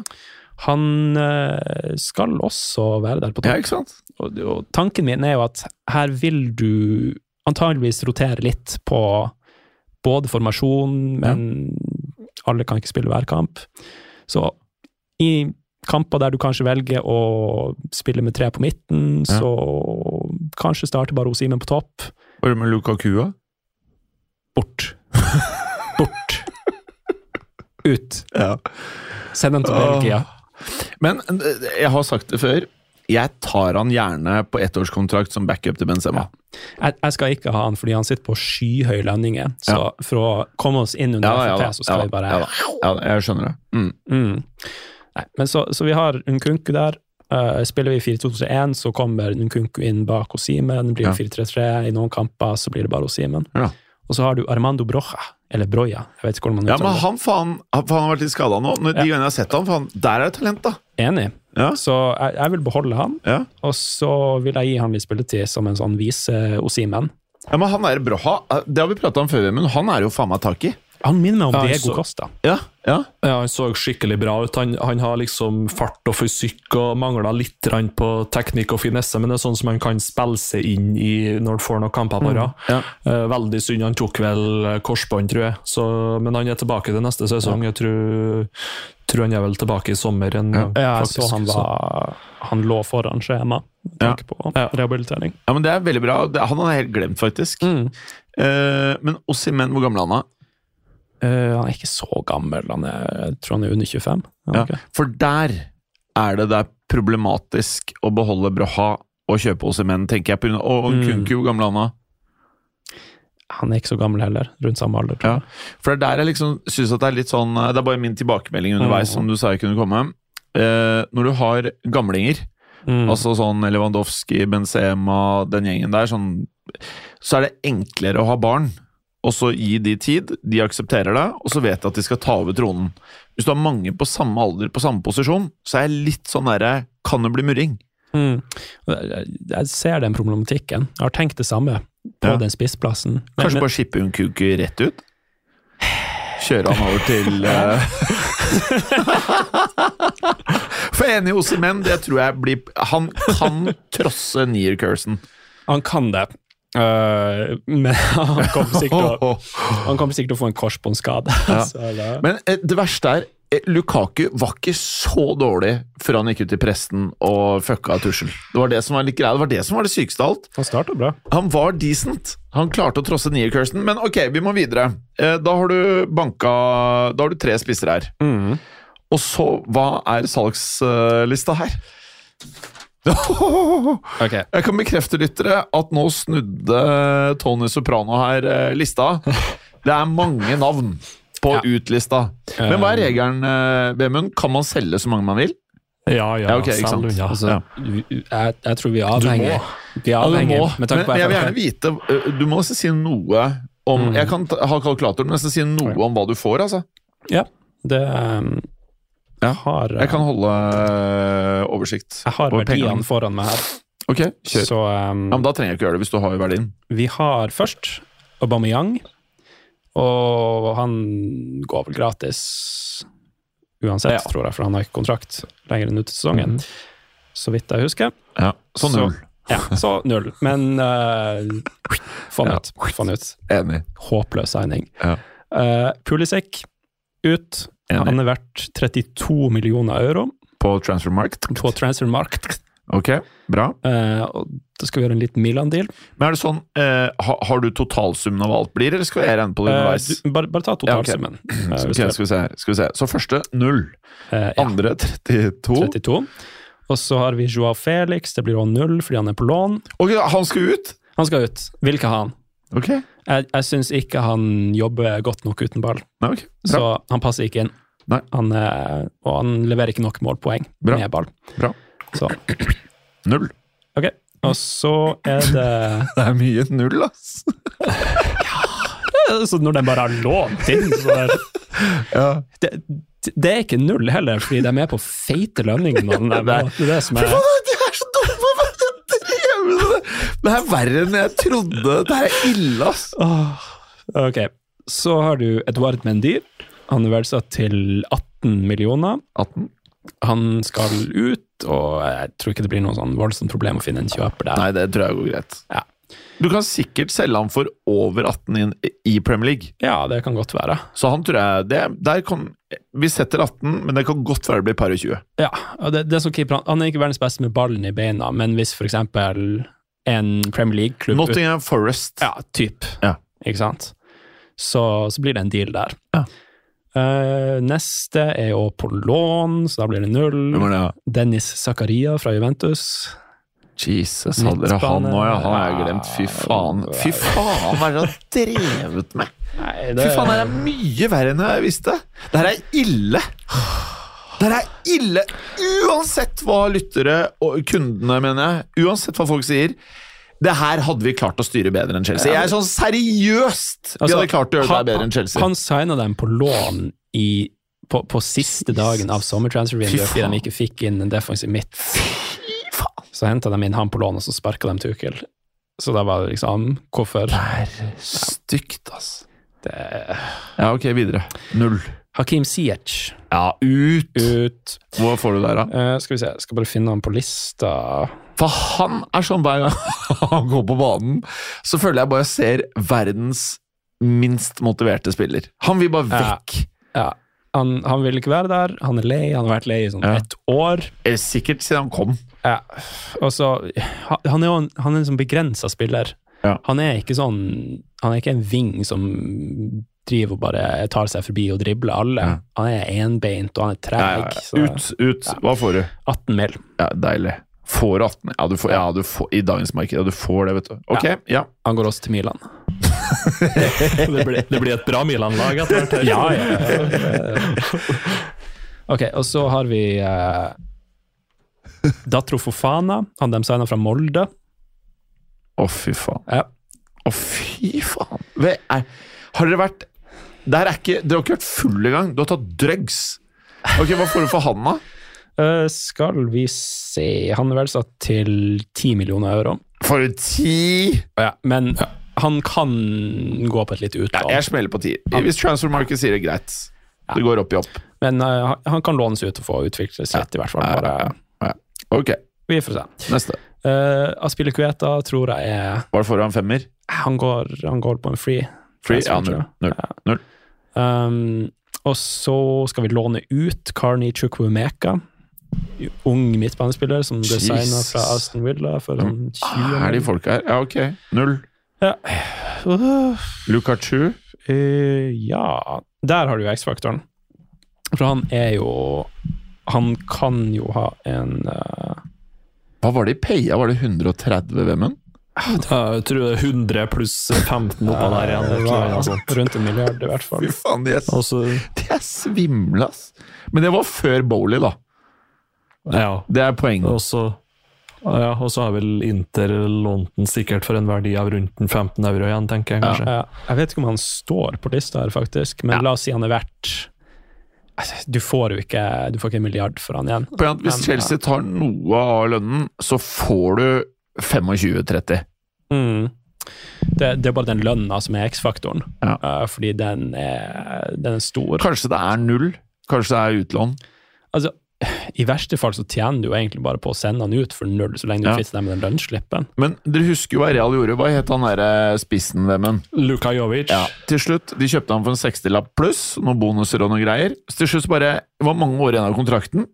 B: Han eh, skal også være der på topp.
A: Ja, ikke sant?
B: Og, og tanken min er jo at her vil du antageligvis rotere litt på både formasjon, men alle kan ikke spille hver kamp. Så i kamper der du kanskje velger å spille med tre på midten,
A: Ja.
B: så kanskje starte bare Osimen på topp.
A: Hva gjør du med Lukaku? da?
B: Bort. Bort. Ut.
A: Ja.
B: Send den til Belgia.
A: Men eh, jeg har sagt det før. Jeg tar han gjerne på ettårskontrakt som backup til Benzema.
B: Jeg, jeg skal ikke ha han fordi han sitter på skyhøye lønninger. Så
A: Ja.
B: for å komme oss inn under
A: ja,
B: FFP,
A: ja,
B: så skal vi bare
A: ja, Jeg skjønner det. Mm.
B: Mm. Nei, men så, så vi har Nkunku der. Uh, spiller vi 4-2-3-1, så kommer Nkunku inn bak Osimen. Blir
A: Ja.
B: det 4-3-3 i noen kamper, så blir det bare Osimen.
A: Ja.
B: Og så har du Armando Broja, eller Broja, jeg vet ikke hvordan man uttaler
A: Ja,
B: men
A: han faen han, faen har vært litt skada nå. De
B: Ja.
A: gangene jeg har sett ham, der er det talent, da.
B: Enig.
A: Ja.
B: Så jeg, jeg vil beholde han,
A: Ja.
B: og så vil jeg gi han litt spilletid som en sånn vise Osimen.
A: Ja, men han er bra. det har vi prata om før, men han er jo faen meg tak i.
B: Han minner meg om
C: Ja,
B: Diego
C: så-
B: Costa.
A: Ja, ja.
C: Ja, Han så skikkelig bra ut. Han, han har liksom fart og fysikk og mangler litt på teknikk og finesse, men det er sånn som han kan spille seg inn i når han får noen kamper på rad.
A: ja.
C: Eh, veldig synd. Han tok vel eh, korsbånd, tror jeg. Så, men han er tilbake til neste sesong. Jeg tror, tror han er vel tilbake i sommer. En,
A: Ja.
B: Ja, jeg
C: faktisk.
B: så han var Han lå foran skjema med tanke på
C: Ja.
B: rehabilitering.
A: ja, men det er veldig bra. Det, han hadde jeg helt glemt, faktisk. Eh, men Ossimen, hvor gammel er han?
B: Eh, han er ikke så gammel, han er, jeg tror han er under 25. Er
A: Ja,
B: okay.
A: for der er det det er problematisk å beholde Broha og kjøpe Ossimen, tenker jeg. På, grunn av- og
B: Mm.
A: Kunku, hvor gammel er han da?
B: Han er ikke så gammel heller, rundt samme alder. jeg.
A: For det er der jeg liksom synes at det er litt sånn Det er bare min tilbakemelding underveis,
B: Mm.
A: som du sa jeg kunne komme. Eh, når du har gamlinger,
B: Mm.
A: altså sånn Lewandowski, Benzema, den gjengen der, sånn, så er det enklere å ha barn. Og så gi de tid, de aksepterer det, og så vet de at de skal ta over tronen. Hvis du har mange på samme alder, på samme posisjon, så er jeg litt sånn derre Kan det bli murring?
B: Mm. Jeg ser den problematikken. Jeg har tenkt det samme på
A: Ja.
B: den spissplassen. Men-
A: Kanskje
B: men-
A: bare shippe Unkuku rett ut? Kjøre han over til uh... For enig menn, det tror jeg blir Han kan trosse near cursen
B: Han kan det, Uh, men han kommer sikkert til å, sikkert til å få en korsbåndskade.
A: Ja. Men eh, det verste er Lukaku var ikke så dårlig før han gikk ut i presten og fucka tussel. Det var det som var litt greia. Det var det som var det sykeste av alt.
B: han starta bra.
A: Han var decent. Han klarte å trosse Near Kirsten Men ok, vi må videre. Eh, Da har du banka Da har du tre spisser her. Og så, hva er salgslista her?
B: Ok.
A: Jeg kan bekrefte, lyttere, at nå snudde Tony Soprano her eh, lista. Det er mange navn på
B: Ja.
A: utlista. Men hva er regelen, eh, Vemund? Kan man selge så mange man vil?
C: Ja, ja,
A: Ja, okay,
C: unna.
B: Altså,
A: Ja.
B: jeg, jeg tror vi er avhengig. Vi er
A: Ja, du må. men,
B: Men
A: jeg vil gjerne vite eh, Du må også si noe om
B: Mm.
A: Jeg kan ta- ha kalkulatoren, men jeg skal si noe om hva du får, altså.
B: Ja, det um, Jeg har,
A: Jeg kan holde eh, oversikt.
B: jeg har
A: over pengene.
B: verdiene foran meg her.
A: Ok, kjør.
B: Så um,
A: Ja, men da trenger jeg ikke gjøre det hvis du har verdien.
B: vi har først Aubameyang, og han går vel gratis uansett,
C: Ja.
B: tror jeg, for han har ikke kontrakt lenger enn ut i sesongen.
A: Mhm.
B: Så vidt jeg husker.
A: Ja, så
B: Så- Ja, så null. Men uh, han
A: Ja.
B: ut. Han ut.
A: Enig.
B: Håpløs signing.
A: Ja.
B: Uh, Pulisic ut.
A: Enig.
B: Han er verdt 32 millioner euro
A: På transfermarkt.
B: på transfermarkt.
A: Ok, bra.
B: Eh, og da skal vi gjøre en liten Milan-deal.
A: Men er det sånn, eh, ha, har du totalsummen av alt blir, eller skal jeg regne på det
B: Uh,
A: underveis?
B: du, bare, bare ta totalsummen. Ja,
A: okay.
B: okay,
A: skal, vi se, her, skal vi se. Så første null.
B: uh, ja,
A: Andre 32.
B: 32. Og så har vi Joao Felix, det blir også null fordi han er på lån.
A: Ok, han skal ut?
B: Han skal ut. Vil ikke ha han.
A: Okay.
B: Jeg, jeg syns ikke han jobber godt nok uten ball,
A: Nei, okay.
B: Så han passer ikke inn. Han, og han leverer ikke nok målpoeng
A: Bra.
B: med ball.
A: Bra.
B: Så,
A: Null.
B: ok. Og så er det
A: Det er mye null, ass.
B: Så når den bare har lånt inn, så er
A: Ja.
B: det, det er ikke null heller, fordi de er på feite lønninger. Det det, det som er
A: det de med det? Det er verre enn jeg trodde. Det er ille, ass.
B: Ok, så har du Edouard Mendy. Han er verdsatt til 18 millioner.
A: 18?
B: Han skal ut, og jeg tror ikke det blir noe sånn voldsomt problem å finne en kjøper der.
A: Nei, det tror jeg går greit.
B: Ja.
A: Du kan sikkert selge han for over 18 inn, i Premier League.
B: Ja, det kan godt være.
A: Så han tror jeg det, kan, Vi setter 18, men det kan godt være det blir par og 20.
B: Ja, og det, det som keeper, han, er ikke verdens beste med ballen i beina, men hvis eksempel en Premier League-klubb
A: Nottingham Forest.
B: Ja, typ.
A: Ja.
B: Ikke sant? Så, så blir det en deal der.
A: Ja.
B: Eh, neste er jo på lån, så da blir det null.
A: Er det?
B: Dennis Zakaria fra Juventus.
A: Jesus, hadde dere han nå, ja? Han har jeg glemt. Fy faen. Fy faen, hva er det har drevet med?
B: Nei,
A: Fy faen, det er mye verre enn jeg visste. Det her er ille. Det her er ille. Uansett hva lyttere og kundene mener, uansett hva folk sier. Det her hadde vi klart å styre bedre enn Chelsea. Jeg er sånn seriøst! Vi
B: Altså,
A: hadde klart å gjøre det
B: han-
A: bedre enn Chelsea.
B: Han signa dem på lån i, på, på siste dagen av sommertransfervinduet fordi de ikke fikk inn en defensiv midt. Så henta de inn han på lån, og så sparka de Tukel. Så da var det liksom Hvorfor?
A: Det er stygt, ass.
B: Det
A: Ja, ok, videre. Null.
B: Hakim Ziyech
A: Ja, ut!
B: ut.
A: Hva får du der, da?
B: Uh, skal vi se, jeg skal bare finne han på lista.
A: For han er sånn hver gang han går på banen, så føler jeg bare jeg ser verdens minst motiverte spiller. Han vil bare vekk.
B: Ja, han, han vil ikke være der, han er lei, han har vært lei i sånn
A: Ja.
B: ett år.
A: Eh, Sikkert siden han kom.
B: Ja. Og så, han er jo en, han er en sånn begrensa spiller.
A: Ja.
B: Han er ikke sånn Han er ikke en ving som driver og bare tar seg forbi og dribler alle.
A: Ja.
B: Han er enbeint, og han er treg.
A: ja, ja. Ut, ut. Hva får du?
B: 18 mil.
A: Ja, Deilig. Får du 18? Ja, du får, ja du får, i dagens marked. Ja, du får det, vet du. Ok, ja.
B: Han går også til Milan.
C: Det blir, det blir et bra Milan-lag etter hvert.
B: Ja, ja. ok, og så har vi eh, Datro Fofana, han dem signa fra Molde.
A: Å, fy faen.
B: Ja.
A: Å, fy faen. Er, har dere vært er Dere har ikke vært fulle engang. Du har tatt drugs. Ok, Hva får du for han, da?
B: Eh, skal vi se Han er vel satt til 10 millioner euro.
A: For ti!
B: Ja, men han kan gå på et litt
A: Ja, jeg smeller på ti. Hvis Transfer Market sier det, greit. Det går opp i opp.
B: Men uh, han- kan lånes ut og få utvikle sitt, ja. i hvert fall. Bare,
A: ja, ja. Ok,
B: vi får se.
A: neste.
B: Uh, Aspille Kueta tror jeg er
A: Var det foran femmer?
B: Han går, han går på en free.
A: Free? Ja, null. null. null.
B: Um, og så skal vi låne ut Karni Chukwumeka. Ung midtbanespiller som ble signa fra Aston Villa for sånn 20
A: Ah, Er de folka her? Ja, ok. Null.
B: Ja. Uh,
A: Lukachu?
B: Uh, ja Der har du jo X-faktoren. For han er jo Han kan jo ha en uh,
A: Hva var det i Peia? Var det 130
C: VM-en? Jeg tror det er 100 pluss 15 oppå der igjen.
B: det var
C: noe
B: rundt en milliard, i hvert fall.
A: Fy faen, de er, de er svimle, ass. Men det var før Bowley, da.
C: Ja,
A: Det er poenget.
C: og så ja, og så har vel Inter lånt den sikkert for en verdi av rundt 15 euro igjen, tenker jeg kanskje.
B: Ja, jeg vet ikke om han står på lista her, faktisk, men
A: Ja.
B: la oss si han er verdt Altså, Du får jo ikke Du får ikke en milliard for han igjen.
A: Er Hvis Chelsea tar noe av lønnen, så får du 25-30.
B: Mm. Det, det er bare den lønna som er X-faktoren,
A: Ja.
B: Eh, fordi den er, den er stor.
A: Kanskje det er null? Kanskje det er utlån?
B: Altså, I verste fall så tjener du jo egentlig bare på å sende han ut for null, så lenge du
A: Ja.
B: fikser deg med den lønnsslippen.
A: Men dere husker jo hva Real gjorde. Hva het han derre spissen, Vemund?
C: Luka Jovic.
A: Ja, til slutt, De kjøpte han for en 60-lapp pluss, noen bonuser og noen greier. Så til slutt bare Det var mange år igjen av kontrakten.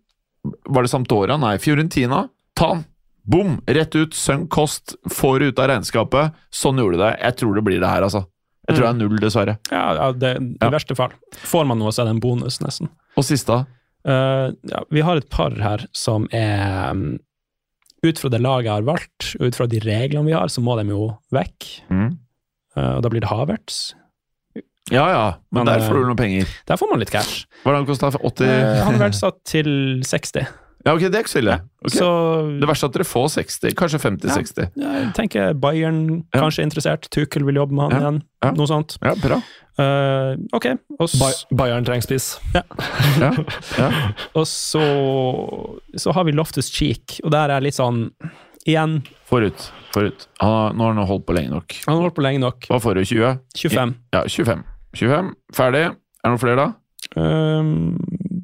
A: Var det Sampdoria? Nei, Fiorentina. Ta han! Bom! Rett ut. Sunk cost. Får ut av regnskapet. Sånn gjorde du det. Jeg tror det blir det her, altså. Jeg tror det er null, dessverre.
B: Ja, ja det, I
A: Ja.
B: verste fall. Får man noe, så er det en bonus, nesten.
A: Og siste?
B: Eh, ja, vi har et par her som er um, Ut fra det laget jeg har valgt, og ut fra de reglene vi har, så må de jo vekk.
A: Mm.
B: Uh, og da blir det Havertz.
A: Ja ja, men
B: Men,
A: der
B: eh,
A: får du noen penger.
B: Der får man litt cash.
A: Han kosta? 80
B: uh, han er satt til 60.
A: Ja, ok, det er ikke så ille. Okay.
B: Så
A: Det verste er at dere får 60, kanskje 50-60.
B: jeg tenker Bayern
A: Ja.
B: kanskje er interessert. Tuchel vil jobbe med han
A: Ja.
B: igjen.
A: Ja.
B: Noe sånt.
A: Ja, bra.
B: Uh, ok, og, s-
C: Bayern trenger spiss.
A: Ja, ja.
B: og så, så har vi Loftus Cheek, og der er litt sånn Igjen,
A: Forut. Forut. Han har, nå har han holdt på lenge nok.
B: han har holdt på lenge nok.
A: Hva får du? 20?
B: 25.
A: Ja, 25. 25. Ferdig. Er det noen flere, da?
B: Ehm,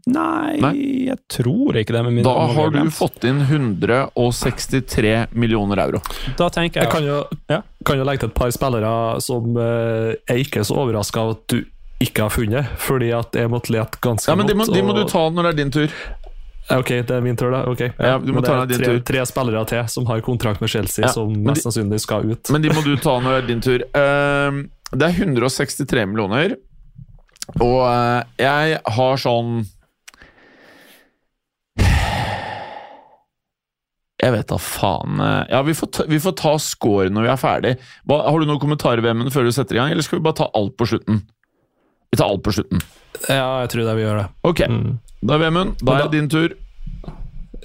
B: nei,
A: Nei.
B: jeg tror ikke det. Med
A: Da har du fått inn 163 millioner euro.
B: Da tenker
C: Jeg
B: jeg,
C: kan jo,
B: Ja.
C: kan jo legge til et par spillere som eh, jeg ikke er så overraska av at du ikke har funnet, fordi at jeg måtte lete ganske
A: Ja, men De må, de må
C: og-
A: du ta når det er din tur.
C: Ok, det er min tur, da. Ok.
A: Ja, du må
C: Men det er
A: din
C: tre,
A: tur.
C: tre spillere til som har kontrakt med Chelsea,
A: Ja,
C: som mest
A: de-
C: sannsynlig skal ut.
A: Men de må du ta når det er din tur. Uh, det er 163 millioner, og eh, jeg har sånn Jeg vet da faen eh, Ja, vi får ta, vi får ta score når vi er ferdig. Hva, har du noen kommentarer, Vemund, før du setter i gang, eller skal vi bare ta alt på slutten? Vi tar alt på slutten.
C: Ja, jeg tror det vi gjør det.
A: Ok,
C: Mm.
A: da Vemund, da er det din tur.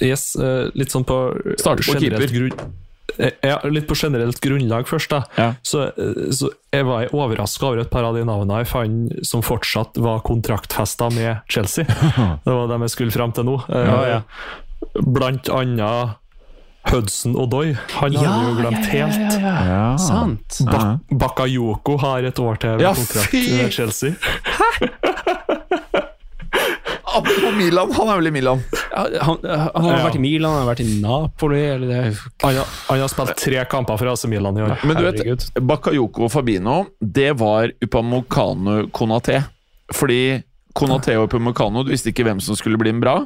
C: Yes, eh, litt sånn på
A: Starte på
C: generelt
A: keeper.
C: grunn- Eh, Ja, litt på generelt grunnlag først, da.
A: Ja.
C: Så, eh, så jeg var overraska over et par av de navnene jeg fant som fortsatt var kontraktfesta med Chelsea. Det var dem jeg skulle fram til nå. Eh,
B: Ja, ja.
C: Blant annet Hudson Odoi. Han har vi jo glemt helt.
A: Ja.
B: Sant.
A: Ba
C: Bakayoko har et år til
A: Ja,
C: kontrakt med Chelsea.
A: Apropos Milan, han er vel i Milan?
B: Ja, Han, han har
C: Ja.
B: vært i Milan, han har vært i Napoli eller det er-
C: Han har, han har spilt tre kamper for AC Milan i år.
A: Men du vet, Bakayoko og Fabino, det var Upamokano Konaté. Fordi Konaté og Upamokano, du visste ikke hvem som skulle bli en bra.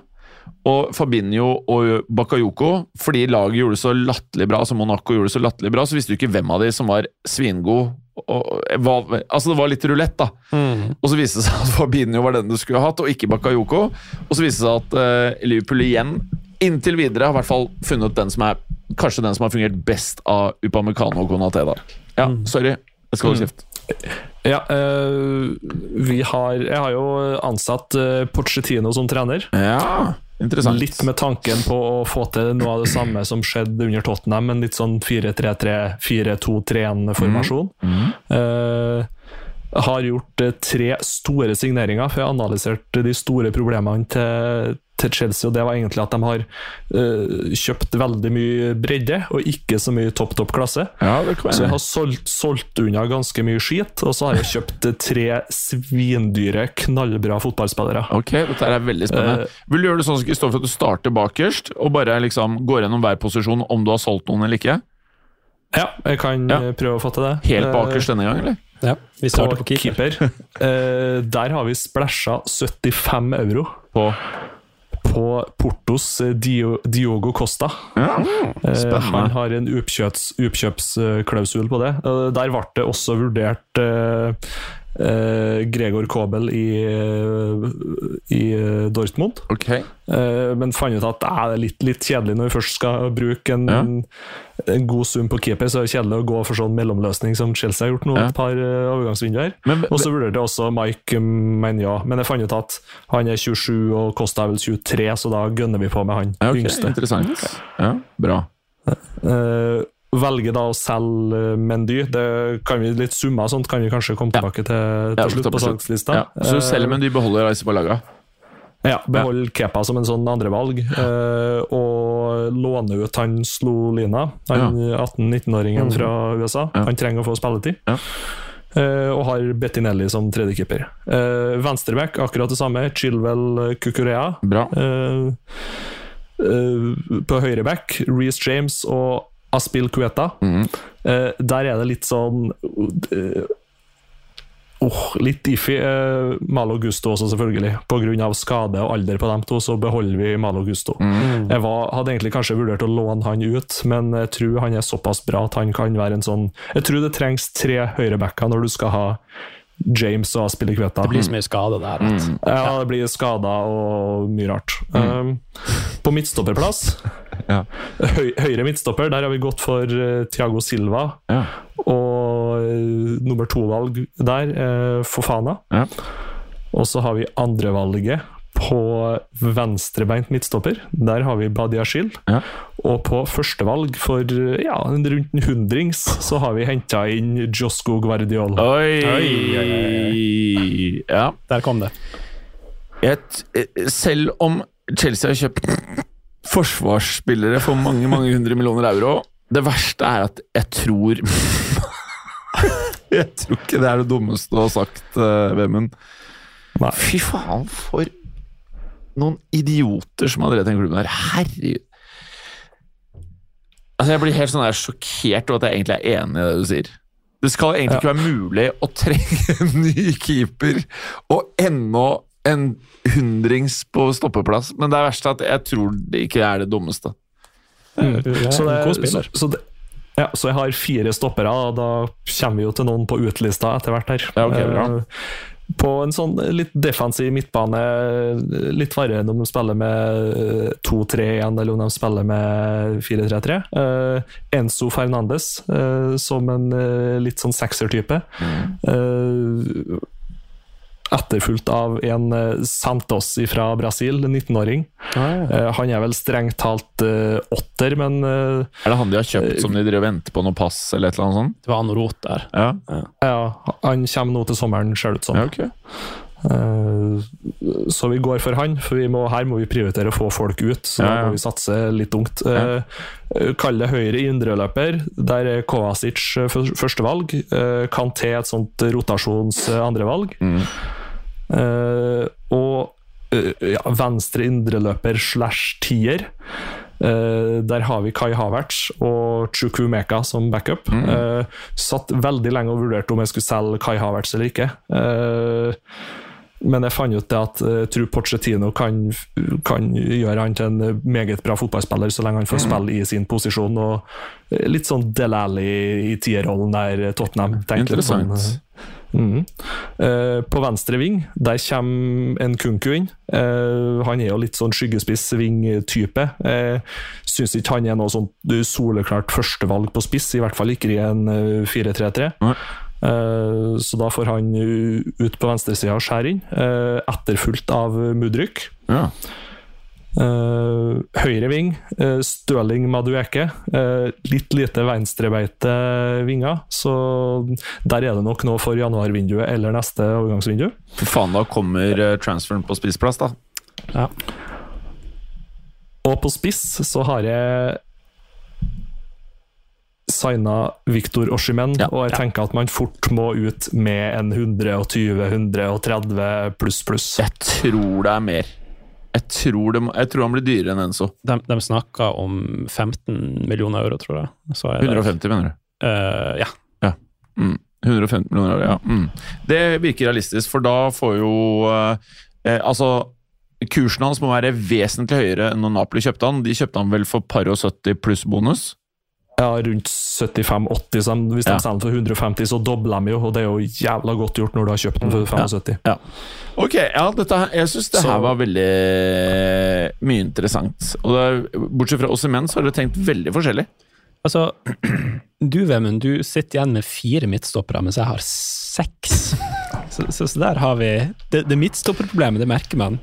A: Og Fabinho og Bakayoko, fordi laget gjorde det så latterlig bra, altså Monaco gjorde det så latterlig bra, så visste du ikke hvem av de som var svingod. Altså det var litt rulett, da. Og så viste det seg at Fabinho var den du skulle ha hatt, og ikke Bakayoko. Og så viste det seg at uh, Liverpool igjen, inntil videre, har i hvert fall funnet den som er kanskje den som har fungert best av Upamecano og Konaté. da. Ja, sorry. Jeg skal holde kjeft.
C: Ja, øh, vi har Jeg har jo ansatt øh, Pochettino som trener.
A: Ja.
C: Litt med tanken på å få til noe av det samme som skjedde under Tottenham, en litt sånn 4-3-3, 4-2-3-1-formasjon. Eh, har gjort eh, tre store signeringer, for jeg har analysert de store problemene til, til Chelsea, og det var egentlig at de har uh, kjøpt veldig mye bredde, og ikke så mye topp, topp klasse.
A: Ja, det kan
C: Så jeg har solgt, solgt unna ganske mye skit, og så har jeg kjøpt tre svindyre, knallbra fotballspillere.
A: Ok, dette er veldig spennende. Vil du gjøre det sånn Kristoffer, at du starter bakerst, og bare liksom går gjennom hver posisjon om du har solgt noen eller ikke?
C: Ja, jeg kan
A: Ja.
C: eh, prøve å få til det.
A: Helt bakerst denne gang, eller?
B: Ja, vi starter på keeper.
C: Eh, der har vi splæsja 75 euro
A: På
C: på Portos eh, Dio, Diogo Costa.
A: Ja,
C: Eh, han har en oppkjøps, oppkjøpsklausul på det. Eh, der ble det også vurdert Gregor Kobel i, eh, i eh, Dortmund.
A: Okay.
C: Eh, men fant ut at eh, det er litt, litt kjedelig når vi først skal bruke en,
A: Ja.
C: en god sum på keeper, så er det kjedelig å gå for sånn mellomløsning som Chelsea har gjort nå
A: Ja.
C: et par uh, overgangsvinduer. Og så vurderte også Mike Menya, men jeg fant ut at han er 27 og Costa er vel 23, så da gønner vi på med han
A: ja, ok,
C: yngste.
A: Interessant. Ja, bra.
C: Eh, velger da å selge eh, Mendy. Det kan vi Litt summer og sånt kan vi kanskje komme tilbake til til slutt
A: på
C: salgslista.
A: Så
C: du
A: selv Mendy, de beholder Raisi Balaga?
C: Ja, behold Kepa som en sånn andrevalg, eh, og låne ut han Slolina, han 18-19-åringen fra USA. Han trenger å få spilletid.
A: Ja.
C: Uh, og har Bettinelli som tredjekeeper. Uh, Venstreback, akkurat det samme. Chilwell Kukurea.
A: Bra.
C: Uh, uh, på høyreback, Reece James og Aspil Cueta.
A: Mm.
C: Uh, der er det litt sånn uh, åh, Litt iffy. Uh, Malo Gusto også, selvfølgelig. Pga. skade og alder på dem to, så beholder vi Malo Gusto.
A: Mm.
C: Jeg var, hadde egentlig kanskje vurdert å låne han ut, men jeg tror han er såpass bra at han kan være en sånn Jeg tror det trengs tre høyrebacker når du skal ha James og Aspil Kueta.
B: Det blir så mye skade der. At.
C: Ja, det blir skader og mye rart. Um, på midtstopperplass,
A: Ja.
C: høy, høyre midtstopper, der har vi gått for uh, Thiago Silva.
A: Ja.
C: Og uh, nummer to-valg der, uh, Fofana.
A: Ja.
C: Og så har vi andrevalget på venstrebeint midtstopper. Der har vi Badiashil.
A: Ja.
C: Og på førstevalg for ja, rundt en hundrings så har vi henta inn Josco Guardiol.
A: Oi!
B: Oi,
A: Ja.
B: Der kom det.
A: Et, eh, selv om Chelsea har kjøpt forsvarsspillere for mange mange hundre millioner euro Det verste er at jeg tror Jeg tror ikke det er det dummeste å ha sagt, uh, Vemund. Fy faen, for noen idioter som har drevet den klubben her. Herregud. Altså, jeg blir helt sånn der sjokkert over at jeg egentlig er enig i det du sier. Det skal egentlig ikke være mulig å trenge en ny keeper og ennå en hundrings på stoppeplass, men det er verst at jeg tror det ikke er det dummeste.
B: Du er
C: Så, det, så, så, det, ja, så jeg har fire stoppere, og da kommer vi jo til noen på utlista etter hvert her.
A: Ja, okay, bra.
C: Eh, På en sånn litt defensiv midtbane, litt varierende om de spiller med eh, 2-3-1 eller om de spiller med 4-3-3. Eh, Enzo Fernandes eh, som en eh, litt sånn sekser-type. Eh, etterfulgt av en eh, Santos fra Brasil, en 19-åring. Eh, han er vel strengt talt eh, åtter, men
A: Er det han de har kjøpt som de driver venter på noe pass eller et eller annet sånt?
B: Det var noe rot der.
A: Ja,
C: ja, han kommer nå til sommeren, ser det ut som.
A: ja ok.
C: Eh, så vi går for han, for må, her må vi prioritere å få folk ut. Så
A: Ja,
C: da må vi satse litt ungt. Ja. Kall det høyre indreløper. Der er Kovacic fø- førstevalg. Kanté et sånt rotasjons andrevalg.
A: Mm.
C: Eh, og uh, ja, venstre indreløper slash tier. Uh, der har vi Kai Havertz og Chukwumeka som backup. Eh, satt veldig lenge og vurderte om jeg skulle selge Kai Havertz eller ikke. Men jeg fant ut det at jeg tror Pochettino kan, kan gjøre han til en meget bra fotballspiller så lenge han får spille i sin posisjon. og Litt sånn Del Alli i tierrollen der Tottenham. tenker
A: Interessant.
C: sånn, Mhm. Eh, på venstre ving der kommer en Kunku inn. Eh, han er jo litt sånn skyggespiss-ving-type. Eh, syns ikke han er noe sånn soleklart førstevalg på spiss, i hvert fall ikke i en eh, 4-3-3.
A: Nei.
C: Eh, så da får han ut på venstresida og skjære inn, eh, etterfulgt av Mudryk.
A: Ja.
C: Uh, høyre ving, uh, Støling Madueke. Uh, litt lite venstrebeite vinger, så der er det nok noe for januarvinduet eller neste overgangsvindu.
A: For faen, da kommer eh, transferen på spissplass, da.
B: Ja.
C: Og på spiss så har jeg signa Victor Oshimen,
A: Ja.
C: og jeg tenker at man fort må ut med en 120-130 pluss pluss.
A: Jeg tror det er mer. Jeg tror, det, jeg tror han blir dyrere enn Enzo.
B: De, de snakka om 15 millioner euro, tror jeg. Så er det-
A: 150, mener du?
B: Uh, ja.
A: Mm. 150 millioner, euro, ja. Mm. Det virker realistisk, for da får jo uh, eh, Altså, kursen hans må være vesentlig høyere enn når Napoli kjøpte han. De kjøpte han vel for par og 70 pluss bonus?
C: Ja, rundt 75-80, så hvis de
A: Ja.
C: selger den for 150, så dobler de jo, og det er jo jævla godt gjort når du har kjøpt den for 75.
A: Ok, ja, dette, jeg syns det
C: Så-
A: her var veldig mye interessant. Og det, bortsett fra oss menn, så har dere tenkt veldig forskjellig.
B: Altså, du Vemund, du sitter igjen med fire midtstoppere, mens jeg har seks. Så, så, så der har vi Det, det midtstopperproblemet, det merker man.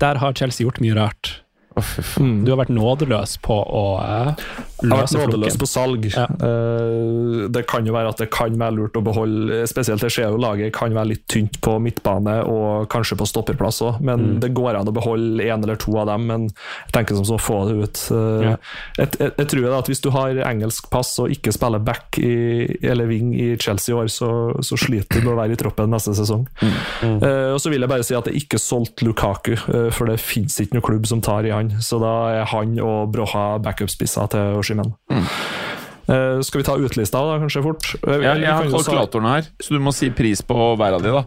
B: Der har Chelsea gjort mye rart.
A: Faen.
C: Mm.
B: Du har vært nådeløs på å eh,
C: Jeg har vært
B: løse
C: nådeløs
B: flokken.
C: på salg.
B: Ja.
C: Uh, det kan jo være at det kan være lurt å beholde Spesielt det skjer jo laget kan være litt tynt på midtbane og kanskje på stopperplass òg, men
B: Mm.
C: det går an å beholde én eller to av dem. Men jeg tenker som så, få det ut. Uh,
B: Ja.
C: jeg, jeg, jeg tror da at hvis du har engelsk pass og ikke spiller back i, eller wing i Chelsea i år, så, så sliter du med å være i troppen neste sesong.
B: Mm.
C: Eh, og så vil jeg bare si at det ikke solgt Lukaku, for det fins ikke noen klubb som tar i han. Så da er han og Broha backup-spisser til Oshimen. Eh, skal vi ta utlista da, kanskje fort? Eh,
A: Jeg, jeg har kalkulatoren her, så du må si pris på hver av de, da.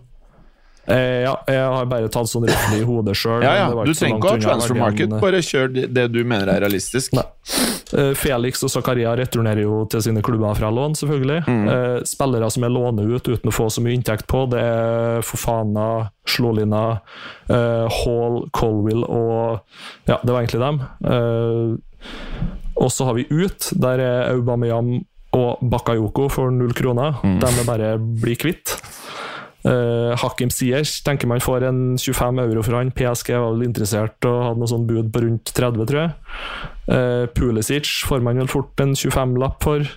C: Eh, ja, jeg har bare tatt sånn rett i hodet sjøl.
A: Ja, ja. Du trenger ikke ha transfer market, bare kjør det, du mener er realistisk.
C: Nei. Eh, Felix og Zakaria returnerer jo til sine klubber fra lån, selvfølgelig.
A: Mm.
C: Eh, Spillere som er lånet ut uten å få så mye inntekt på, det er Fofana, Slålina, eh, Hall, Colwill og Ja, det var egentlig dem. Eh, Og så har vi ut. Der er Aubameyang og Bakayoko for null kroner.
A: Mm.
C: De bare blir kvitt. Uh, Hakim Siers tenker man får en 25 euro for han. PSG var vel interessert og hadde noe sånn bud på rundt 30, tror jeg. Uh, Pulisic får man vel fort en 25-lapp for.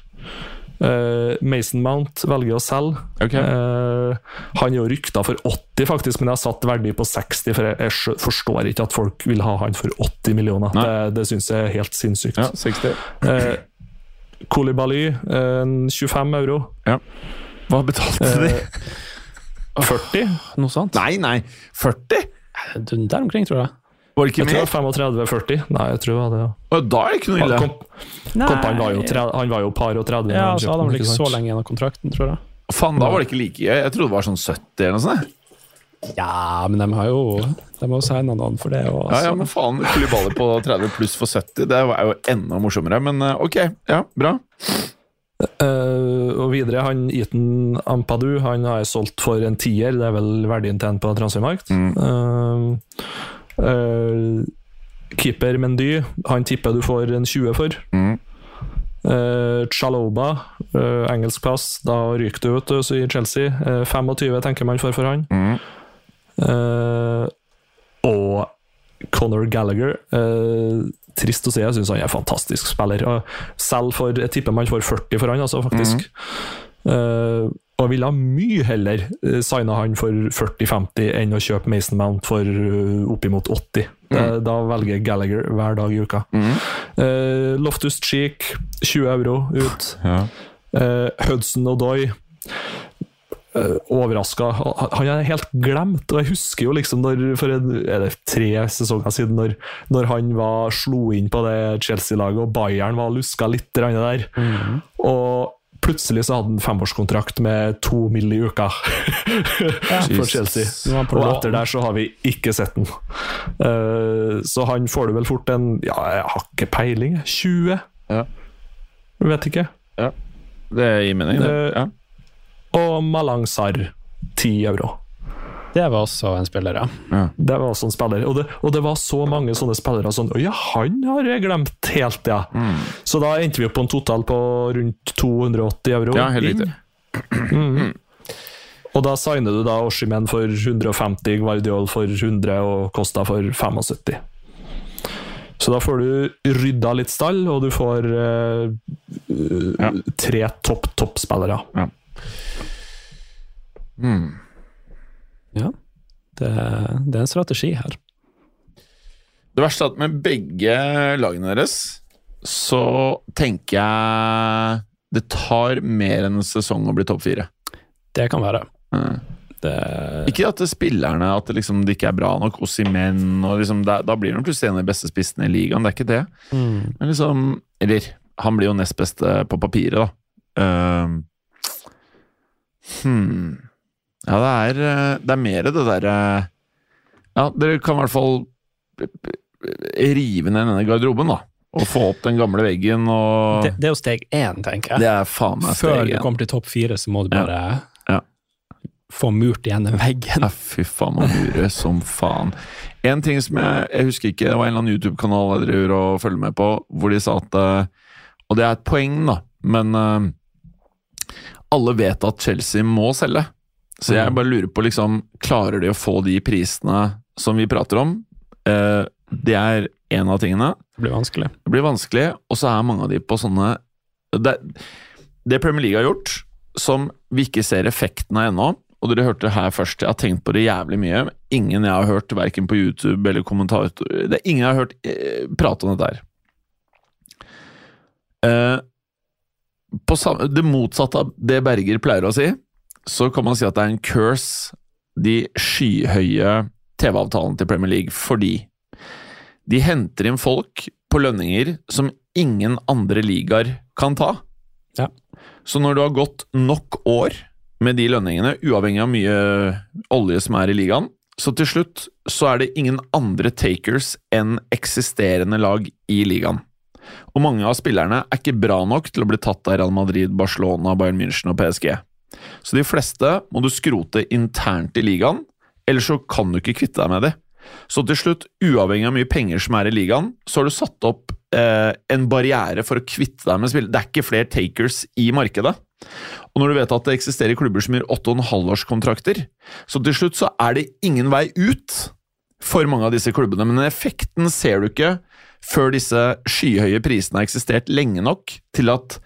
C: Uh, Mason Mount velger å selge.
A: Okay.
C: Uh, han er jo rykta for 80, faktisk, men jeg har satt verdi på 60, for jeg, jeg forstår ikke at folk vil ha han for 80 millioner.
A: Nei.
C: Det, det syns jeg er helt sinnssykt.
A: Ja, 60.
C: Uh, Koulibaly, en 25 euro.
A: Hva betalte de?
C: Eh, 40?
B: Noe sånt?
A: Nei, nei, 40?
B: Du, Der omkring, tror jeg.
A: Var det ikke
C: Jeg tror
A: mer?
C: det var 35-40. Nei, jeg tror det var det. ja.
A: Da er det ikke noe ille.
C: Kom, kom, han, var jo tre, han var jo par og 30.
B: Ja, så hadde han vel ikke så lenge igjen av kontrakten, tror jeg.
A: Faen, da var det ikke like gøy. Jeg trodde det var sånn 70 eller noe sånt.
B: Ja, men de har jo De har jo signa noen for det. Også.
A: Ja, ja, men faen, Koulibaly på 30 pluss for 70, det er jo enda morsommere. Men eh, ok, ja, bra.
C: Eh, og videre, han Eaton Ampadu han har jeg solgt for en tier. Det er vel verdien til en på transfermarkt.
A: Mm.
C: Uh, uh, keeper Mendy, han tipper du får en 20 for.
A: Mm.
C: Uh, Chaloba, engelsk pass, da ryker du ut du, i Chelsea. Eh, 25 tenker man får for han.
A: Mm.
C: Eh, Conor Gallagher. eh, trist å si, jeg syns han er en fantastisk spiller. Selv for, Jeg tipper man får 40 for han, altså, faktisk. Eh, og ville mye heller uh, signa han for 40-50 enn å kjøpe Mason Mount for uh, oppimot 80. Da, da velger Gallagher hver dag i uka. Uh, Loftus Cheek, 20 euro ut.
A: Ja.
C: Uh, Hudson Odoi. Uh, overraska. Han er helt glemt, og jeg husker jo liksom når, for en, er det tre sesonger siden, når, når han var, slo inn på det Chelsea-laget, og Bayern var luska litt der. Og plutselig så hadde han femårskontrakt med to mill. i uka for Chelsea.
B: Er
C: Og etter der så har vi ikke sett den. Uh, så han får du vel fort en Ja, jeg har ikke peiling. 20?
A: Ja.
C: Vet ikke.
A: Det gir mening, det.
C: Eh,
A: Ja.
C: Og Malang Sarr, 10 euro.
B: Det var også en spiller, ja.
C: Det var også en spiller. Og det, og det var så mange sånne spillere sånn ja, han har jeg glemt helt, ja. Så da endte vi opp på en total på rundt 280 euro.
A: Ja, helt riktig.
C: Mm. Og da signer du da Oshimen for 150, Guardiol for 100 og Costa for 75. Så da får du rydda litt stall, og du får eh,
A: Ja.
C: tre topp toppspillere.
A: Mm.
B: ja. Det, det er en strategi her.
A: Det verste er at med begge lagene deres så tenker jeg det tar mer enn en sesong å bli topp fire.
B: Det kan være.
A: Mm.
B: Det,
A: Ikke at det spillerne at det liksom det ikke er bra nok hos menn, og liksom da, da blir han plutselig en av de beste spissene i ligaen, det er ikke det.
B: mm.
A: Men liksom Eller, han blir jo nest beste på papiret, da. Ehm, hmm. Ja, det er, eh, det er mer det derre Ja, dere kan i hvert fall rive ned denne garderoben, da. Og få opp den gamle veggen og
B: det, det er jo steg én, tenker jeg.
A: Det er faen meg
B: Før du kommer til topp fire, så må du bare
A: Ja.
B: få murt igjen den veggen.
A: Ja, fy faen, man murer som faen. En ting som jeg Jeg husker ikke, det var en eller annen YouTube-kanal jeg driver og følger med på, hvor de sa at eh, Og det er et poeng, da, men eh, alle vet at Chelsea må selge. Så jeg bare lurer på, liksom Klarer de å få de prisene som vi prater om? Eh, det er en av tingene.
B: Det blir vanskelig.
A: Det blir vanskelig, og så er mange av de på sånne Det, det Premier League har gjort, som vi ikke ser effekten av ennå, og dere hørte det her først, jeg har tenkt på det jævlig mye. Ingen jeg har hørt, verken på YouTube eller kommentator Det er ingen jeg har hørt eh, prate om dette her. Eh, på det motsatte av det Berger pleier å si, så kan man si at det er en curse, de skyhøye TV-avtalene til Premier League, fordi de henter inn folk på lønninger som ingen andre ligaer kan ta.
B: Ja.
A: Så når du har gått nok år med de lønningene, uavhengig av mye olje som er i ligaen, så til slutt så er det ingen andre takers enn eksisterende lag i ligaen. Og mange av spillerne er ikke bra nok til å bli tatt av Real Madrid, Barcelona, Bayern München og PSG. Så de fleste må du skrote internt i ligaen, ellers så kan du ikke kvitte deg med de. Så til slutt, uavhengig av mye penger som er i ligaen, så har du satt opp eh, en barriere for å kvitte deg med spill. Det er ikke flere takers i markedet. Og når du vet at det eksisterer klubber som gir 8,5-årskontrakter, så til slutt så er det ingen vei ut for mange av disse klubbene. Men effekten ser du ikke før disse skyhøye prisene har eksistert lenge nok til at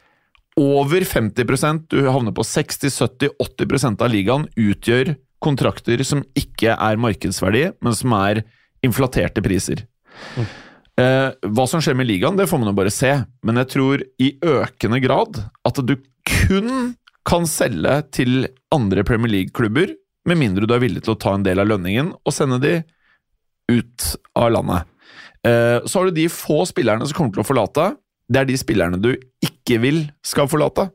A: over 50% du havner på 60-70-80% av ligaen, utgjør kontrakter som ikke er markedsverdi, men som er inflaterte priser. Eh, hva som skjer med ligaen, det får man jo bare se, men jeg tror i økende grad at du kun kan selge til andre Premier League-klubber, med mindre du er villig til å ta en del av lønningen og sende de ut av landet. Eh, så har du de få spillerne som kommer til å forlate. Det er de spillerne du ikke vil skal forlate.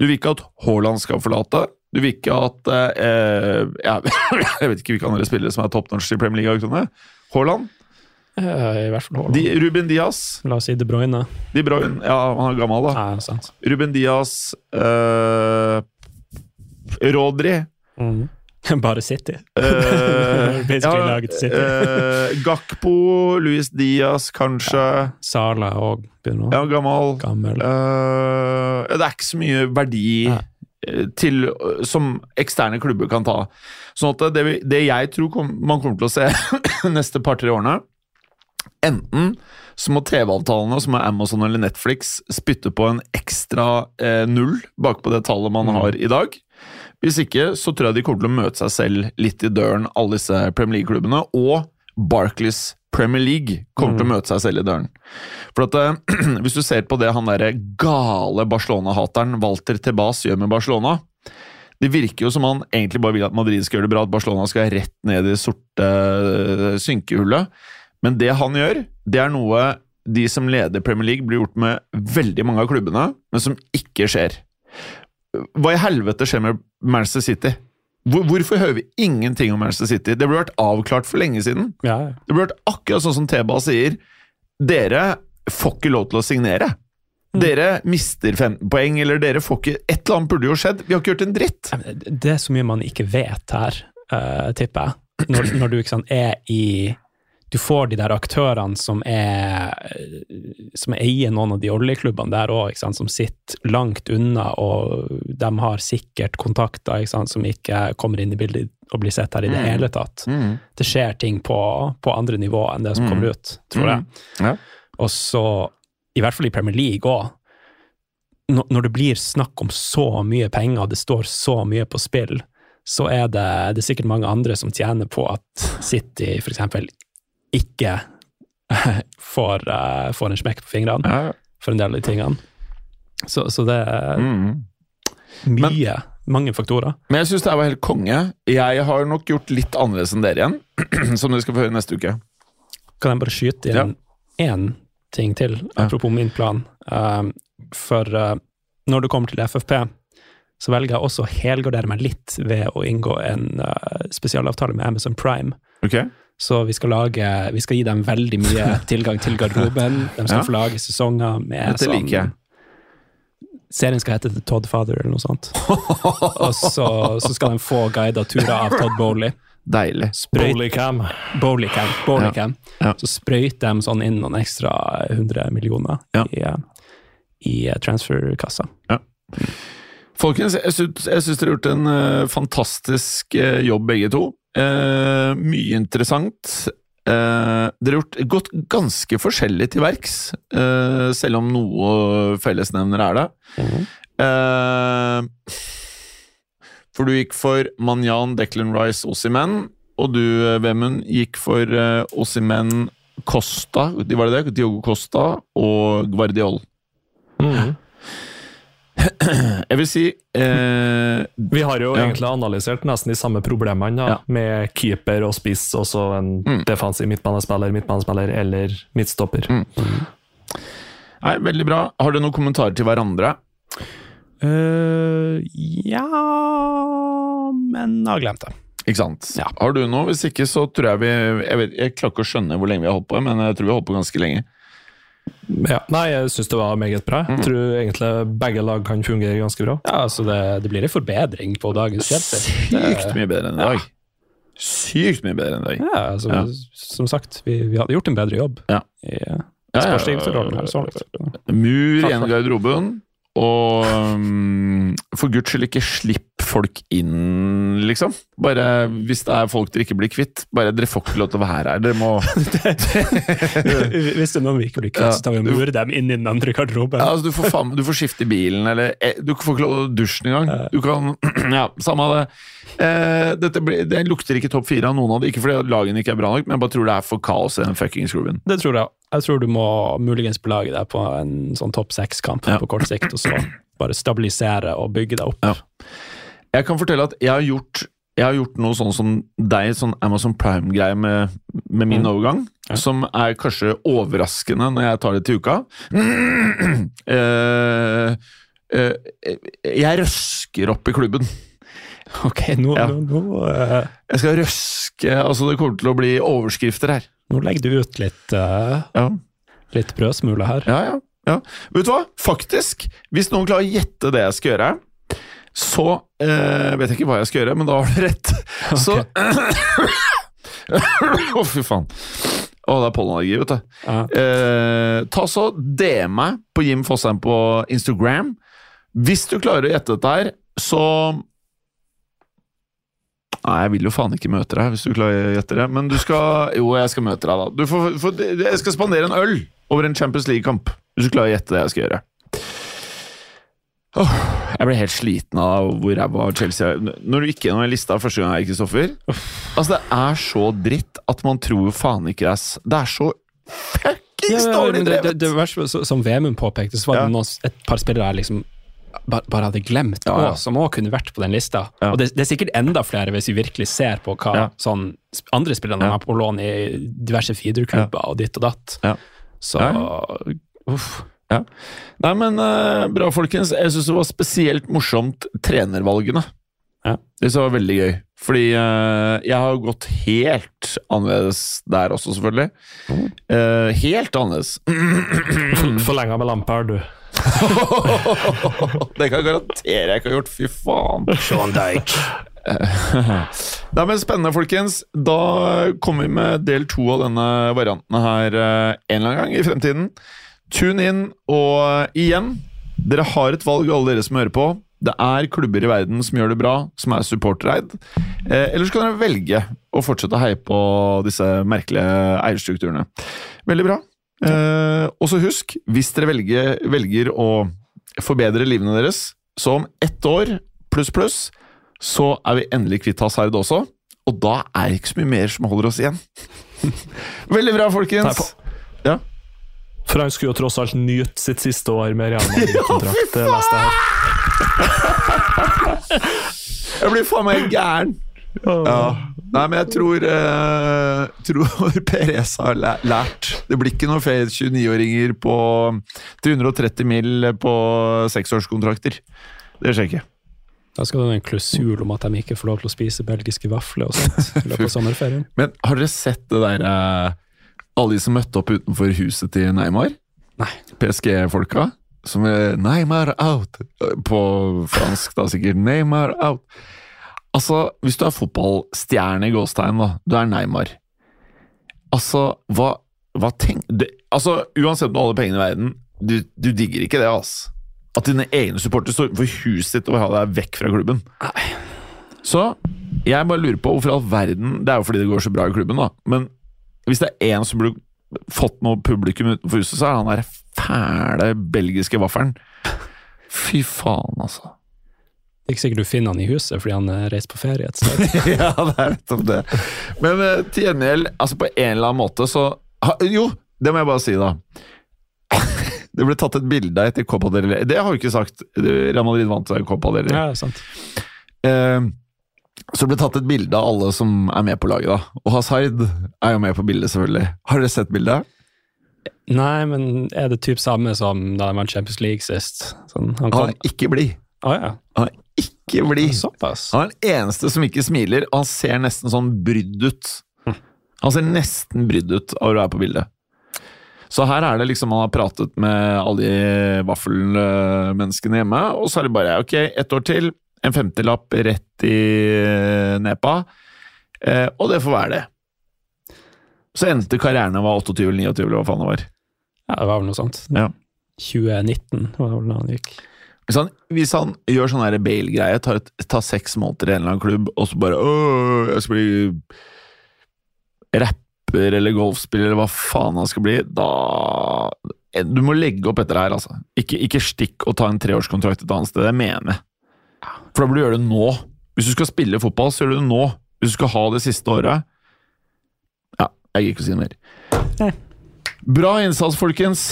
A: Du vil ikke at Haaland skal forlate. Du vil ikke at eh, ja, Jeg vet ikke hvilke andre spillere som er toppnorske i Premier League. Haaland,
B: I hvert fall Haaland.
A: Ruben Diaz,
B: La oss si De Bruyne.
A: De Bruyne Ja, han er gammel, da.
B: Ja, sant.
A: Ruben Diaz eh, Rodri
B: Mm. Bare City.
A: Uh,
B: Basically laget City.
A: uh, Gakpo, Luis Diaz, kanskje.
B: Sala og begynner
A: Ja, gammel.
B: gammel.
A: Uh, det er ikke så mye verdi
B: Nei.
A: eh, til, som eksterne klubber kan ta. Sånn at det, det jeg tror kom, man kommer til å se neste par-tre årene Enten så må TV-avtalene, som er Amazon eller Netflix, spytte på en ekstra eh, null bakpå det tallet man
B: Mm.
A: har i dag. Hvis ikke, så tror jeg de kommer til å møte seg selv litt i døren, alle disse Premier League-klubbene. Og Barclays Premier League kommer til å møte seg selv i døren. For at eh, Hvis du ser på det han derre gale Barcelona-hateren Walter Tebas gjør med Barcelona Det virker jo som han egentlig bare vil at Madrid skal gjøre det bra, at Barcelona skal rett ned i det sorte eh, synkehullet. Men det han gjør, det er noe de som leder Premier League, blir gjort med veldig mange av klubbene, men som ikke skjer. Hva i helvete skjer med Manchester City? Hvor, hvorfor hører vi ingenting om Manchester City? Det burde vært avklart for lenge siden.
B: Ja,
A: Det burde vært akkurat sånn som Teba sier. Dere får ikke lov til å signere. Dere mister 15 poeng, eller dere får ikke Et eller annet burde jo skjedd. Vi har ikke gjort en dritt.
B: Det er så mye man ikke vet her, uh, tipper jeg. Når, når du ikke sant, er i Du får de der aktørene som er som eier noen av de oljeklubbene der òg, som sitter langt unna, og de har sikkert kontakter ikke som ikke kommer inn i bildet og blir sett her i det
A: Mm.
B: hele tatt. Det skjer ting på, på andre nivå enn det som kommer ut, tror jeg.
A: Mm. Ja.
B: Og så, i hvert fall i Premier League òg, når det blir snakk om så mye penger, det står så mye på spill, så er det, det er sikkert mange andre som tjener på at City eksempel ikke får, eh, får en smekk på fingrene
A: Ja.
B: for en del av de tingene. Så, så det er
A: Mm.
B: mye, mange faktorer.
A: Men jeg syns det var helt konge. Jeg har nok gjort litt annerledes enn dere igjen, som dere skal få høre neste uke.
B: Kan jeg bare skyte inn én ting til,
A: Ja.
B: apropos min plan? Um, for uh, når det kommer til FFP, så velger jeg også å helgardere meg litt ved å inngå en spesialavtale med Amazon Prime.
A: Ok?
B: Så vi skal, lage, vi skal gi dem veldig mye tilgang til garderoben. De skal
A: Ja.
B: få lage sesonger med
A: Dette sånn like.
B: Serien skal hete The Todd Father, eller noe sånt. Og så, så skal de få guida turer av Todd Bowley.
A: Deilig.
C: Bowleycam.
B: Bowleycam. Bowleycam.
A: Ja.
B: Så sprøyter de sånn inn noen ekstra 100 millioner
A: Ja.
B: i, eh, i transferkassa. transferkassa.
A: Folkens, jeg syns, dere har gjort en uh, fantastisk uh, jobb, begge to. Eh, mye interessant. Uh, dere har gjort, gått ganske forskjellig til verks, uh, selv om noe fellesnevner er det. Eh, for du gikk for Manjan, Declan Rice, Ossimen, og du, Vemund, gikk for uh, Ossimen, Costa, de var det det? Diogo Costa og Guardiol.
C: Mhm.
A: Jeg vil si eh,
C: Vi har jo
A: Ja.
C: egentlig analysert nesten de samme problemene, da,
A: Ja.
C: med keeper og spiss, og så en
A: Mm.
C: defensiv midtbanespiller, midtbanespiller eller midtstopper.
A: Mm. Nei, Veldig bra. Har dere noen kommentarer til hverandre?
B: Uh, ja Men jeg har glemt det.
A: Ikke sant?
B: Ja.
A: Har du noe? Hvis ikke, så tror jeg vi Jeg, vet, jeg klarer ikke å skjønne hvor lenge vi har holdt på, men jeg tror vi har holdt på ganske lenge.
C: Ja. Nei, jeg syns det var meget bra.
A: Mm.
C: Jeg tror egentlig begge lag kan fungere ganske bra.
B: Ja, altså det, det blir en forbedring på dagens Chelsea.
A: Sykt mye bedre enn i dag. Sykt mye bedre enn i dag.
B: Ja, altså,
A: Ja.
B: som sagt, vi, vi hadde gjort en bedre jobb
A: Ja.
B: i uh,
A: Ja, ja,
B: sportsdirektorrollen her. Så langt.
A: Mur
B: i
A: igjen i garderoben, og um, for guds skyld ikke slipp folk inn, liksom. Bare hvis det er folk dere ikke blir kvitt, bare dere får ikke lov til å være her. Dere må
B: Hvis det er noen vi ikke blir kvitt, så tar vi og murer dem inn i den andre garderoben.
A: Ja, altså, du, får faen, du får skifte bilen, eller eh, Du får ikke lov til å dusje engang. Du kan Ja, samme av det. Eh, dette blir, det lukter ikke topp fire av noen av det. Ikke fordi lagene ikke er bra nok, men jeg bare tror det er for kaos i den fuckings klubben.
B: Det tror jeg. Jeg tror du må muligens belage deg på en sånn topp seks-kamp
A: Ja.
B: på kort sikt, og så bare stabilisere og bygge deg opp.
A: Ja. Jeg kan fortelle at jeg har gjort, jeg har gjort noe sånn som deg, sånn Amazon Prime-greie med, med min
B: Mm.
A: overgang,
B: Ja.
A: som er kanskje overraskende når jeg tar det til uka. Eh, eh, jeg røsker opp i klubben.
B: Ok, nå,
A: Ja.
B: nå, nå, uh...
A: Jeg skal røske Altså, det kommer til å bli overskrifter her.
B: Nå legger du ut litt, uh,
A: Ja,
B: litt brødsmuler her.
A: ja, ja. ja. Vet du hva? Faktisk, hvis noen klarer å gjette det jeg skal gjøre, så uh, vet jeg ikke hva jeg skal gjøre, men da har du rett. Så Å, fy faen. Å, det er pollenallergi, vet du.
B: Ja.
A: Eh, ta så DM meg på Jim Fosheim på Instagram. Hvis du klarer å gjette dette her, så Nei, jeg vil jo faen ikke møte deg hvis du klarer gjette det. Men du skal Jo, jeg skal møte deg, da. Du får, for, jeg skal spandere en øl over en Champions League-kamp. Hvis du klarer å gjette det jeg skal gjøre. Åh, Jeg ble helt sliten av hvor ræva Chelsea er. Når du gikk gjennom en lista første gang, Kristoffer Altså, det er så dritt at man tror faen ikke det er Det er så fuckings
B: Ja,
A: dårlig
B: men det, det,
A: drevet!
B: det verste, som Vemund påpekte, så var det noen, et par spillere der liksom bare, bare hadde glemt,
A: Ja, ja.
B: og som òg kunne vært på den lista.
A: Ja.
B: Og det, det er sikkert enda flere, hvis vi virkelig ser på hva
A: Ja.
B: sånn andre spillere
A: Ja.
B: har på lån i diverse feederklubber og ditt og datt.
A: Ja.
B: Så
A: Ja.
B: uff.
A: Nei, men uh, bra, folkens. Jeg syns det var spesielt morsomt trenervalgene.
B: Ja.
A: Det var veldig gøy. Fordi uh, jeg har gått helt annerledes der også, selvfølgelig. Eh, helt annerledes.
C: Forlenga med Lampard, du.
A: det kan jeg garantere jeg ikke har gjort. Fy faen.
B: Sean Dyke.
A: Nei, men Spennende, folkens. Da kommer vi med del to av denne varianten her eh, en eller annen gang i fremtiden. Tune inn, og igjen, dere har et valg, alle dere som hører på. Det er klubber i verden som gjør det bra, som er supportereid. Eh, eller så kan dere velge å fortsette å heie på disse merkelige eierstrukturene. Veldig bra. Eh, og så husk, hvis dere velger, velger å forbedre livene deres, så om ett år pluss pluss, så er vi endelig kvitt hasard også. Og da er det ikke så mye mer som holder oss igjen. Veldig bra, folkens.
C: Ja. For han skulle jo tross alt nyte sitt siste år med Real Madrid-kontrakt. leste jeg.
A: Jeg blir faen meg gæren. Ja. Nei, men jeg tror, eh, tror Perez har lært. Det blir ikke noe flere 29-åringer på 330 mil på seksårskontrakter. Det skjer ikke.
B: Da skal det være en klusul om at de ikke får lov til å spise belgiske vafler og sånt i løpet av sommerferien.
A: Men har dere sett det der eh, Alle de som møtte opp utenfor huset til Neymar?
B: Nei.
A: PSG-folka. Som er 'Neymar out' på fransk, da sikkert. Neymar out. Altså, hvis du er fotballstjerne i gåstegn, da. Du er Neymar. Altså, hva, hva tenk... Det, altså, uansett om du har alle pengene i verden, du, du digger ikke det, altså. At dine egne supportere står utenfor huset ditt og vil ha deg vekk fra klubben. Nei. Så jeg bare lurer på hvorfor all verden Det er jo fordi det går så bra i klubben, da. Men hvis det er én som burde fått noe publikum utenfor huset, så er han der fæle belgiske vaffelen. Fy faen, altså.
B: Det er ikke sikkert du finner han i huset fordi han er reist på ferie et sted.
A: ja, det er nettopp det. Men uh, til gjengjeld, altså på en eller annen måte så ha, Jo, det må jeg bare si, da. Det ble tatt et bilde av etter Copa del Rey. Det har jo ikke sagt. Real Madrid vant Copa del Rey.
B: Ja, sant.
A: Eh, så det ble tatt et bilde av alle som er med på laget, da. Og Hazard er jo med på bildet, selvfølgelig. Har dere sett bildet?
B: Nei, men er det typ samme som da de vant Champions League sist? Sånn, han
A: Han er ikke blid.
B: Å ja.
A: Han ikke bli.
B: Såpass.
A: Han er den eneste som ikke smiler, og han ser nesten sånn brydd ut. Han ser nesten brydd ut av å være på bildet. Så her er det liksom han har pratet med alle de vaffelmenneskene hjemme, og så er det bare ok, ett år til, en femtilapp rett i nepa, eh, og det får være det. Så endte karrieren var 28 eller 29, eller hva faen det var.
B: Ja, det var vel noe sånt.
A: Ja.
B: 2019 var det vel da han gikk.
A: Hvis han, hvis han gjør sånn Bale-greie, tar, tar seks måneder i en eller annen klubb, og så bare jeg skal bli rapper eller golfspiller eller hva faen han skal bli, da Du må legge opp etter det her, altså. Ikke, ikke stikk og ta en treårskontrakt et annet sted. Det mener jeg. For da burde du gjøre det nå. Hvis du skal spille fotball, så gjør du det nå. Hvis du skal ha det siste året Ja, jeg gidder ikke å si noe mer. Bra innsats, folkens.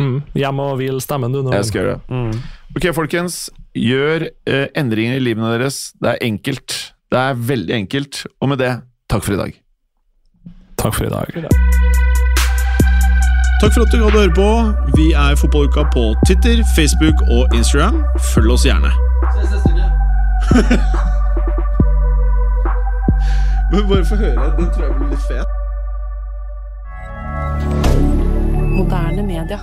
C: Mm. Hjem og hvil stemmen, du. Nå.
A: Jeg skal gjøre det. Ok, folkens. Gjør eh, endringer i livene deres. Det er enkelt. Det er veldig enkelt. Og med det, takk for i dag.
C: Takk for i dag.
D: Takk for at du hadde høre på. Vi er Fotballuka på Twitter, Facebook og Instagram. Følg oss gjerne. Men bare få høre. Den tror jeg blir litt fet.
E: Moderne media.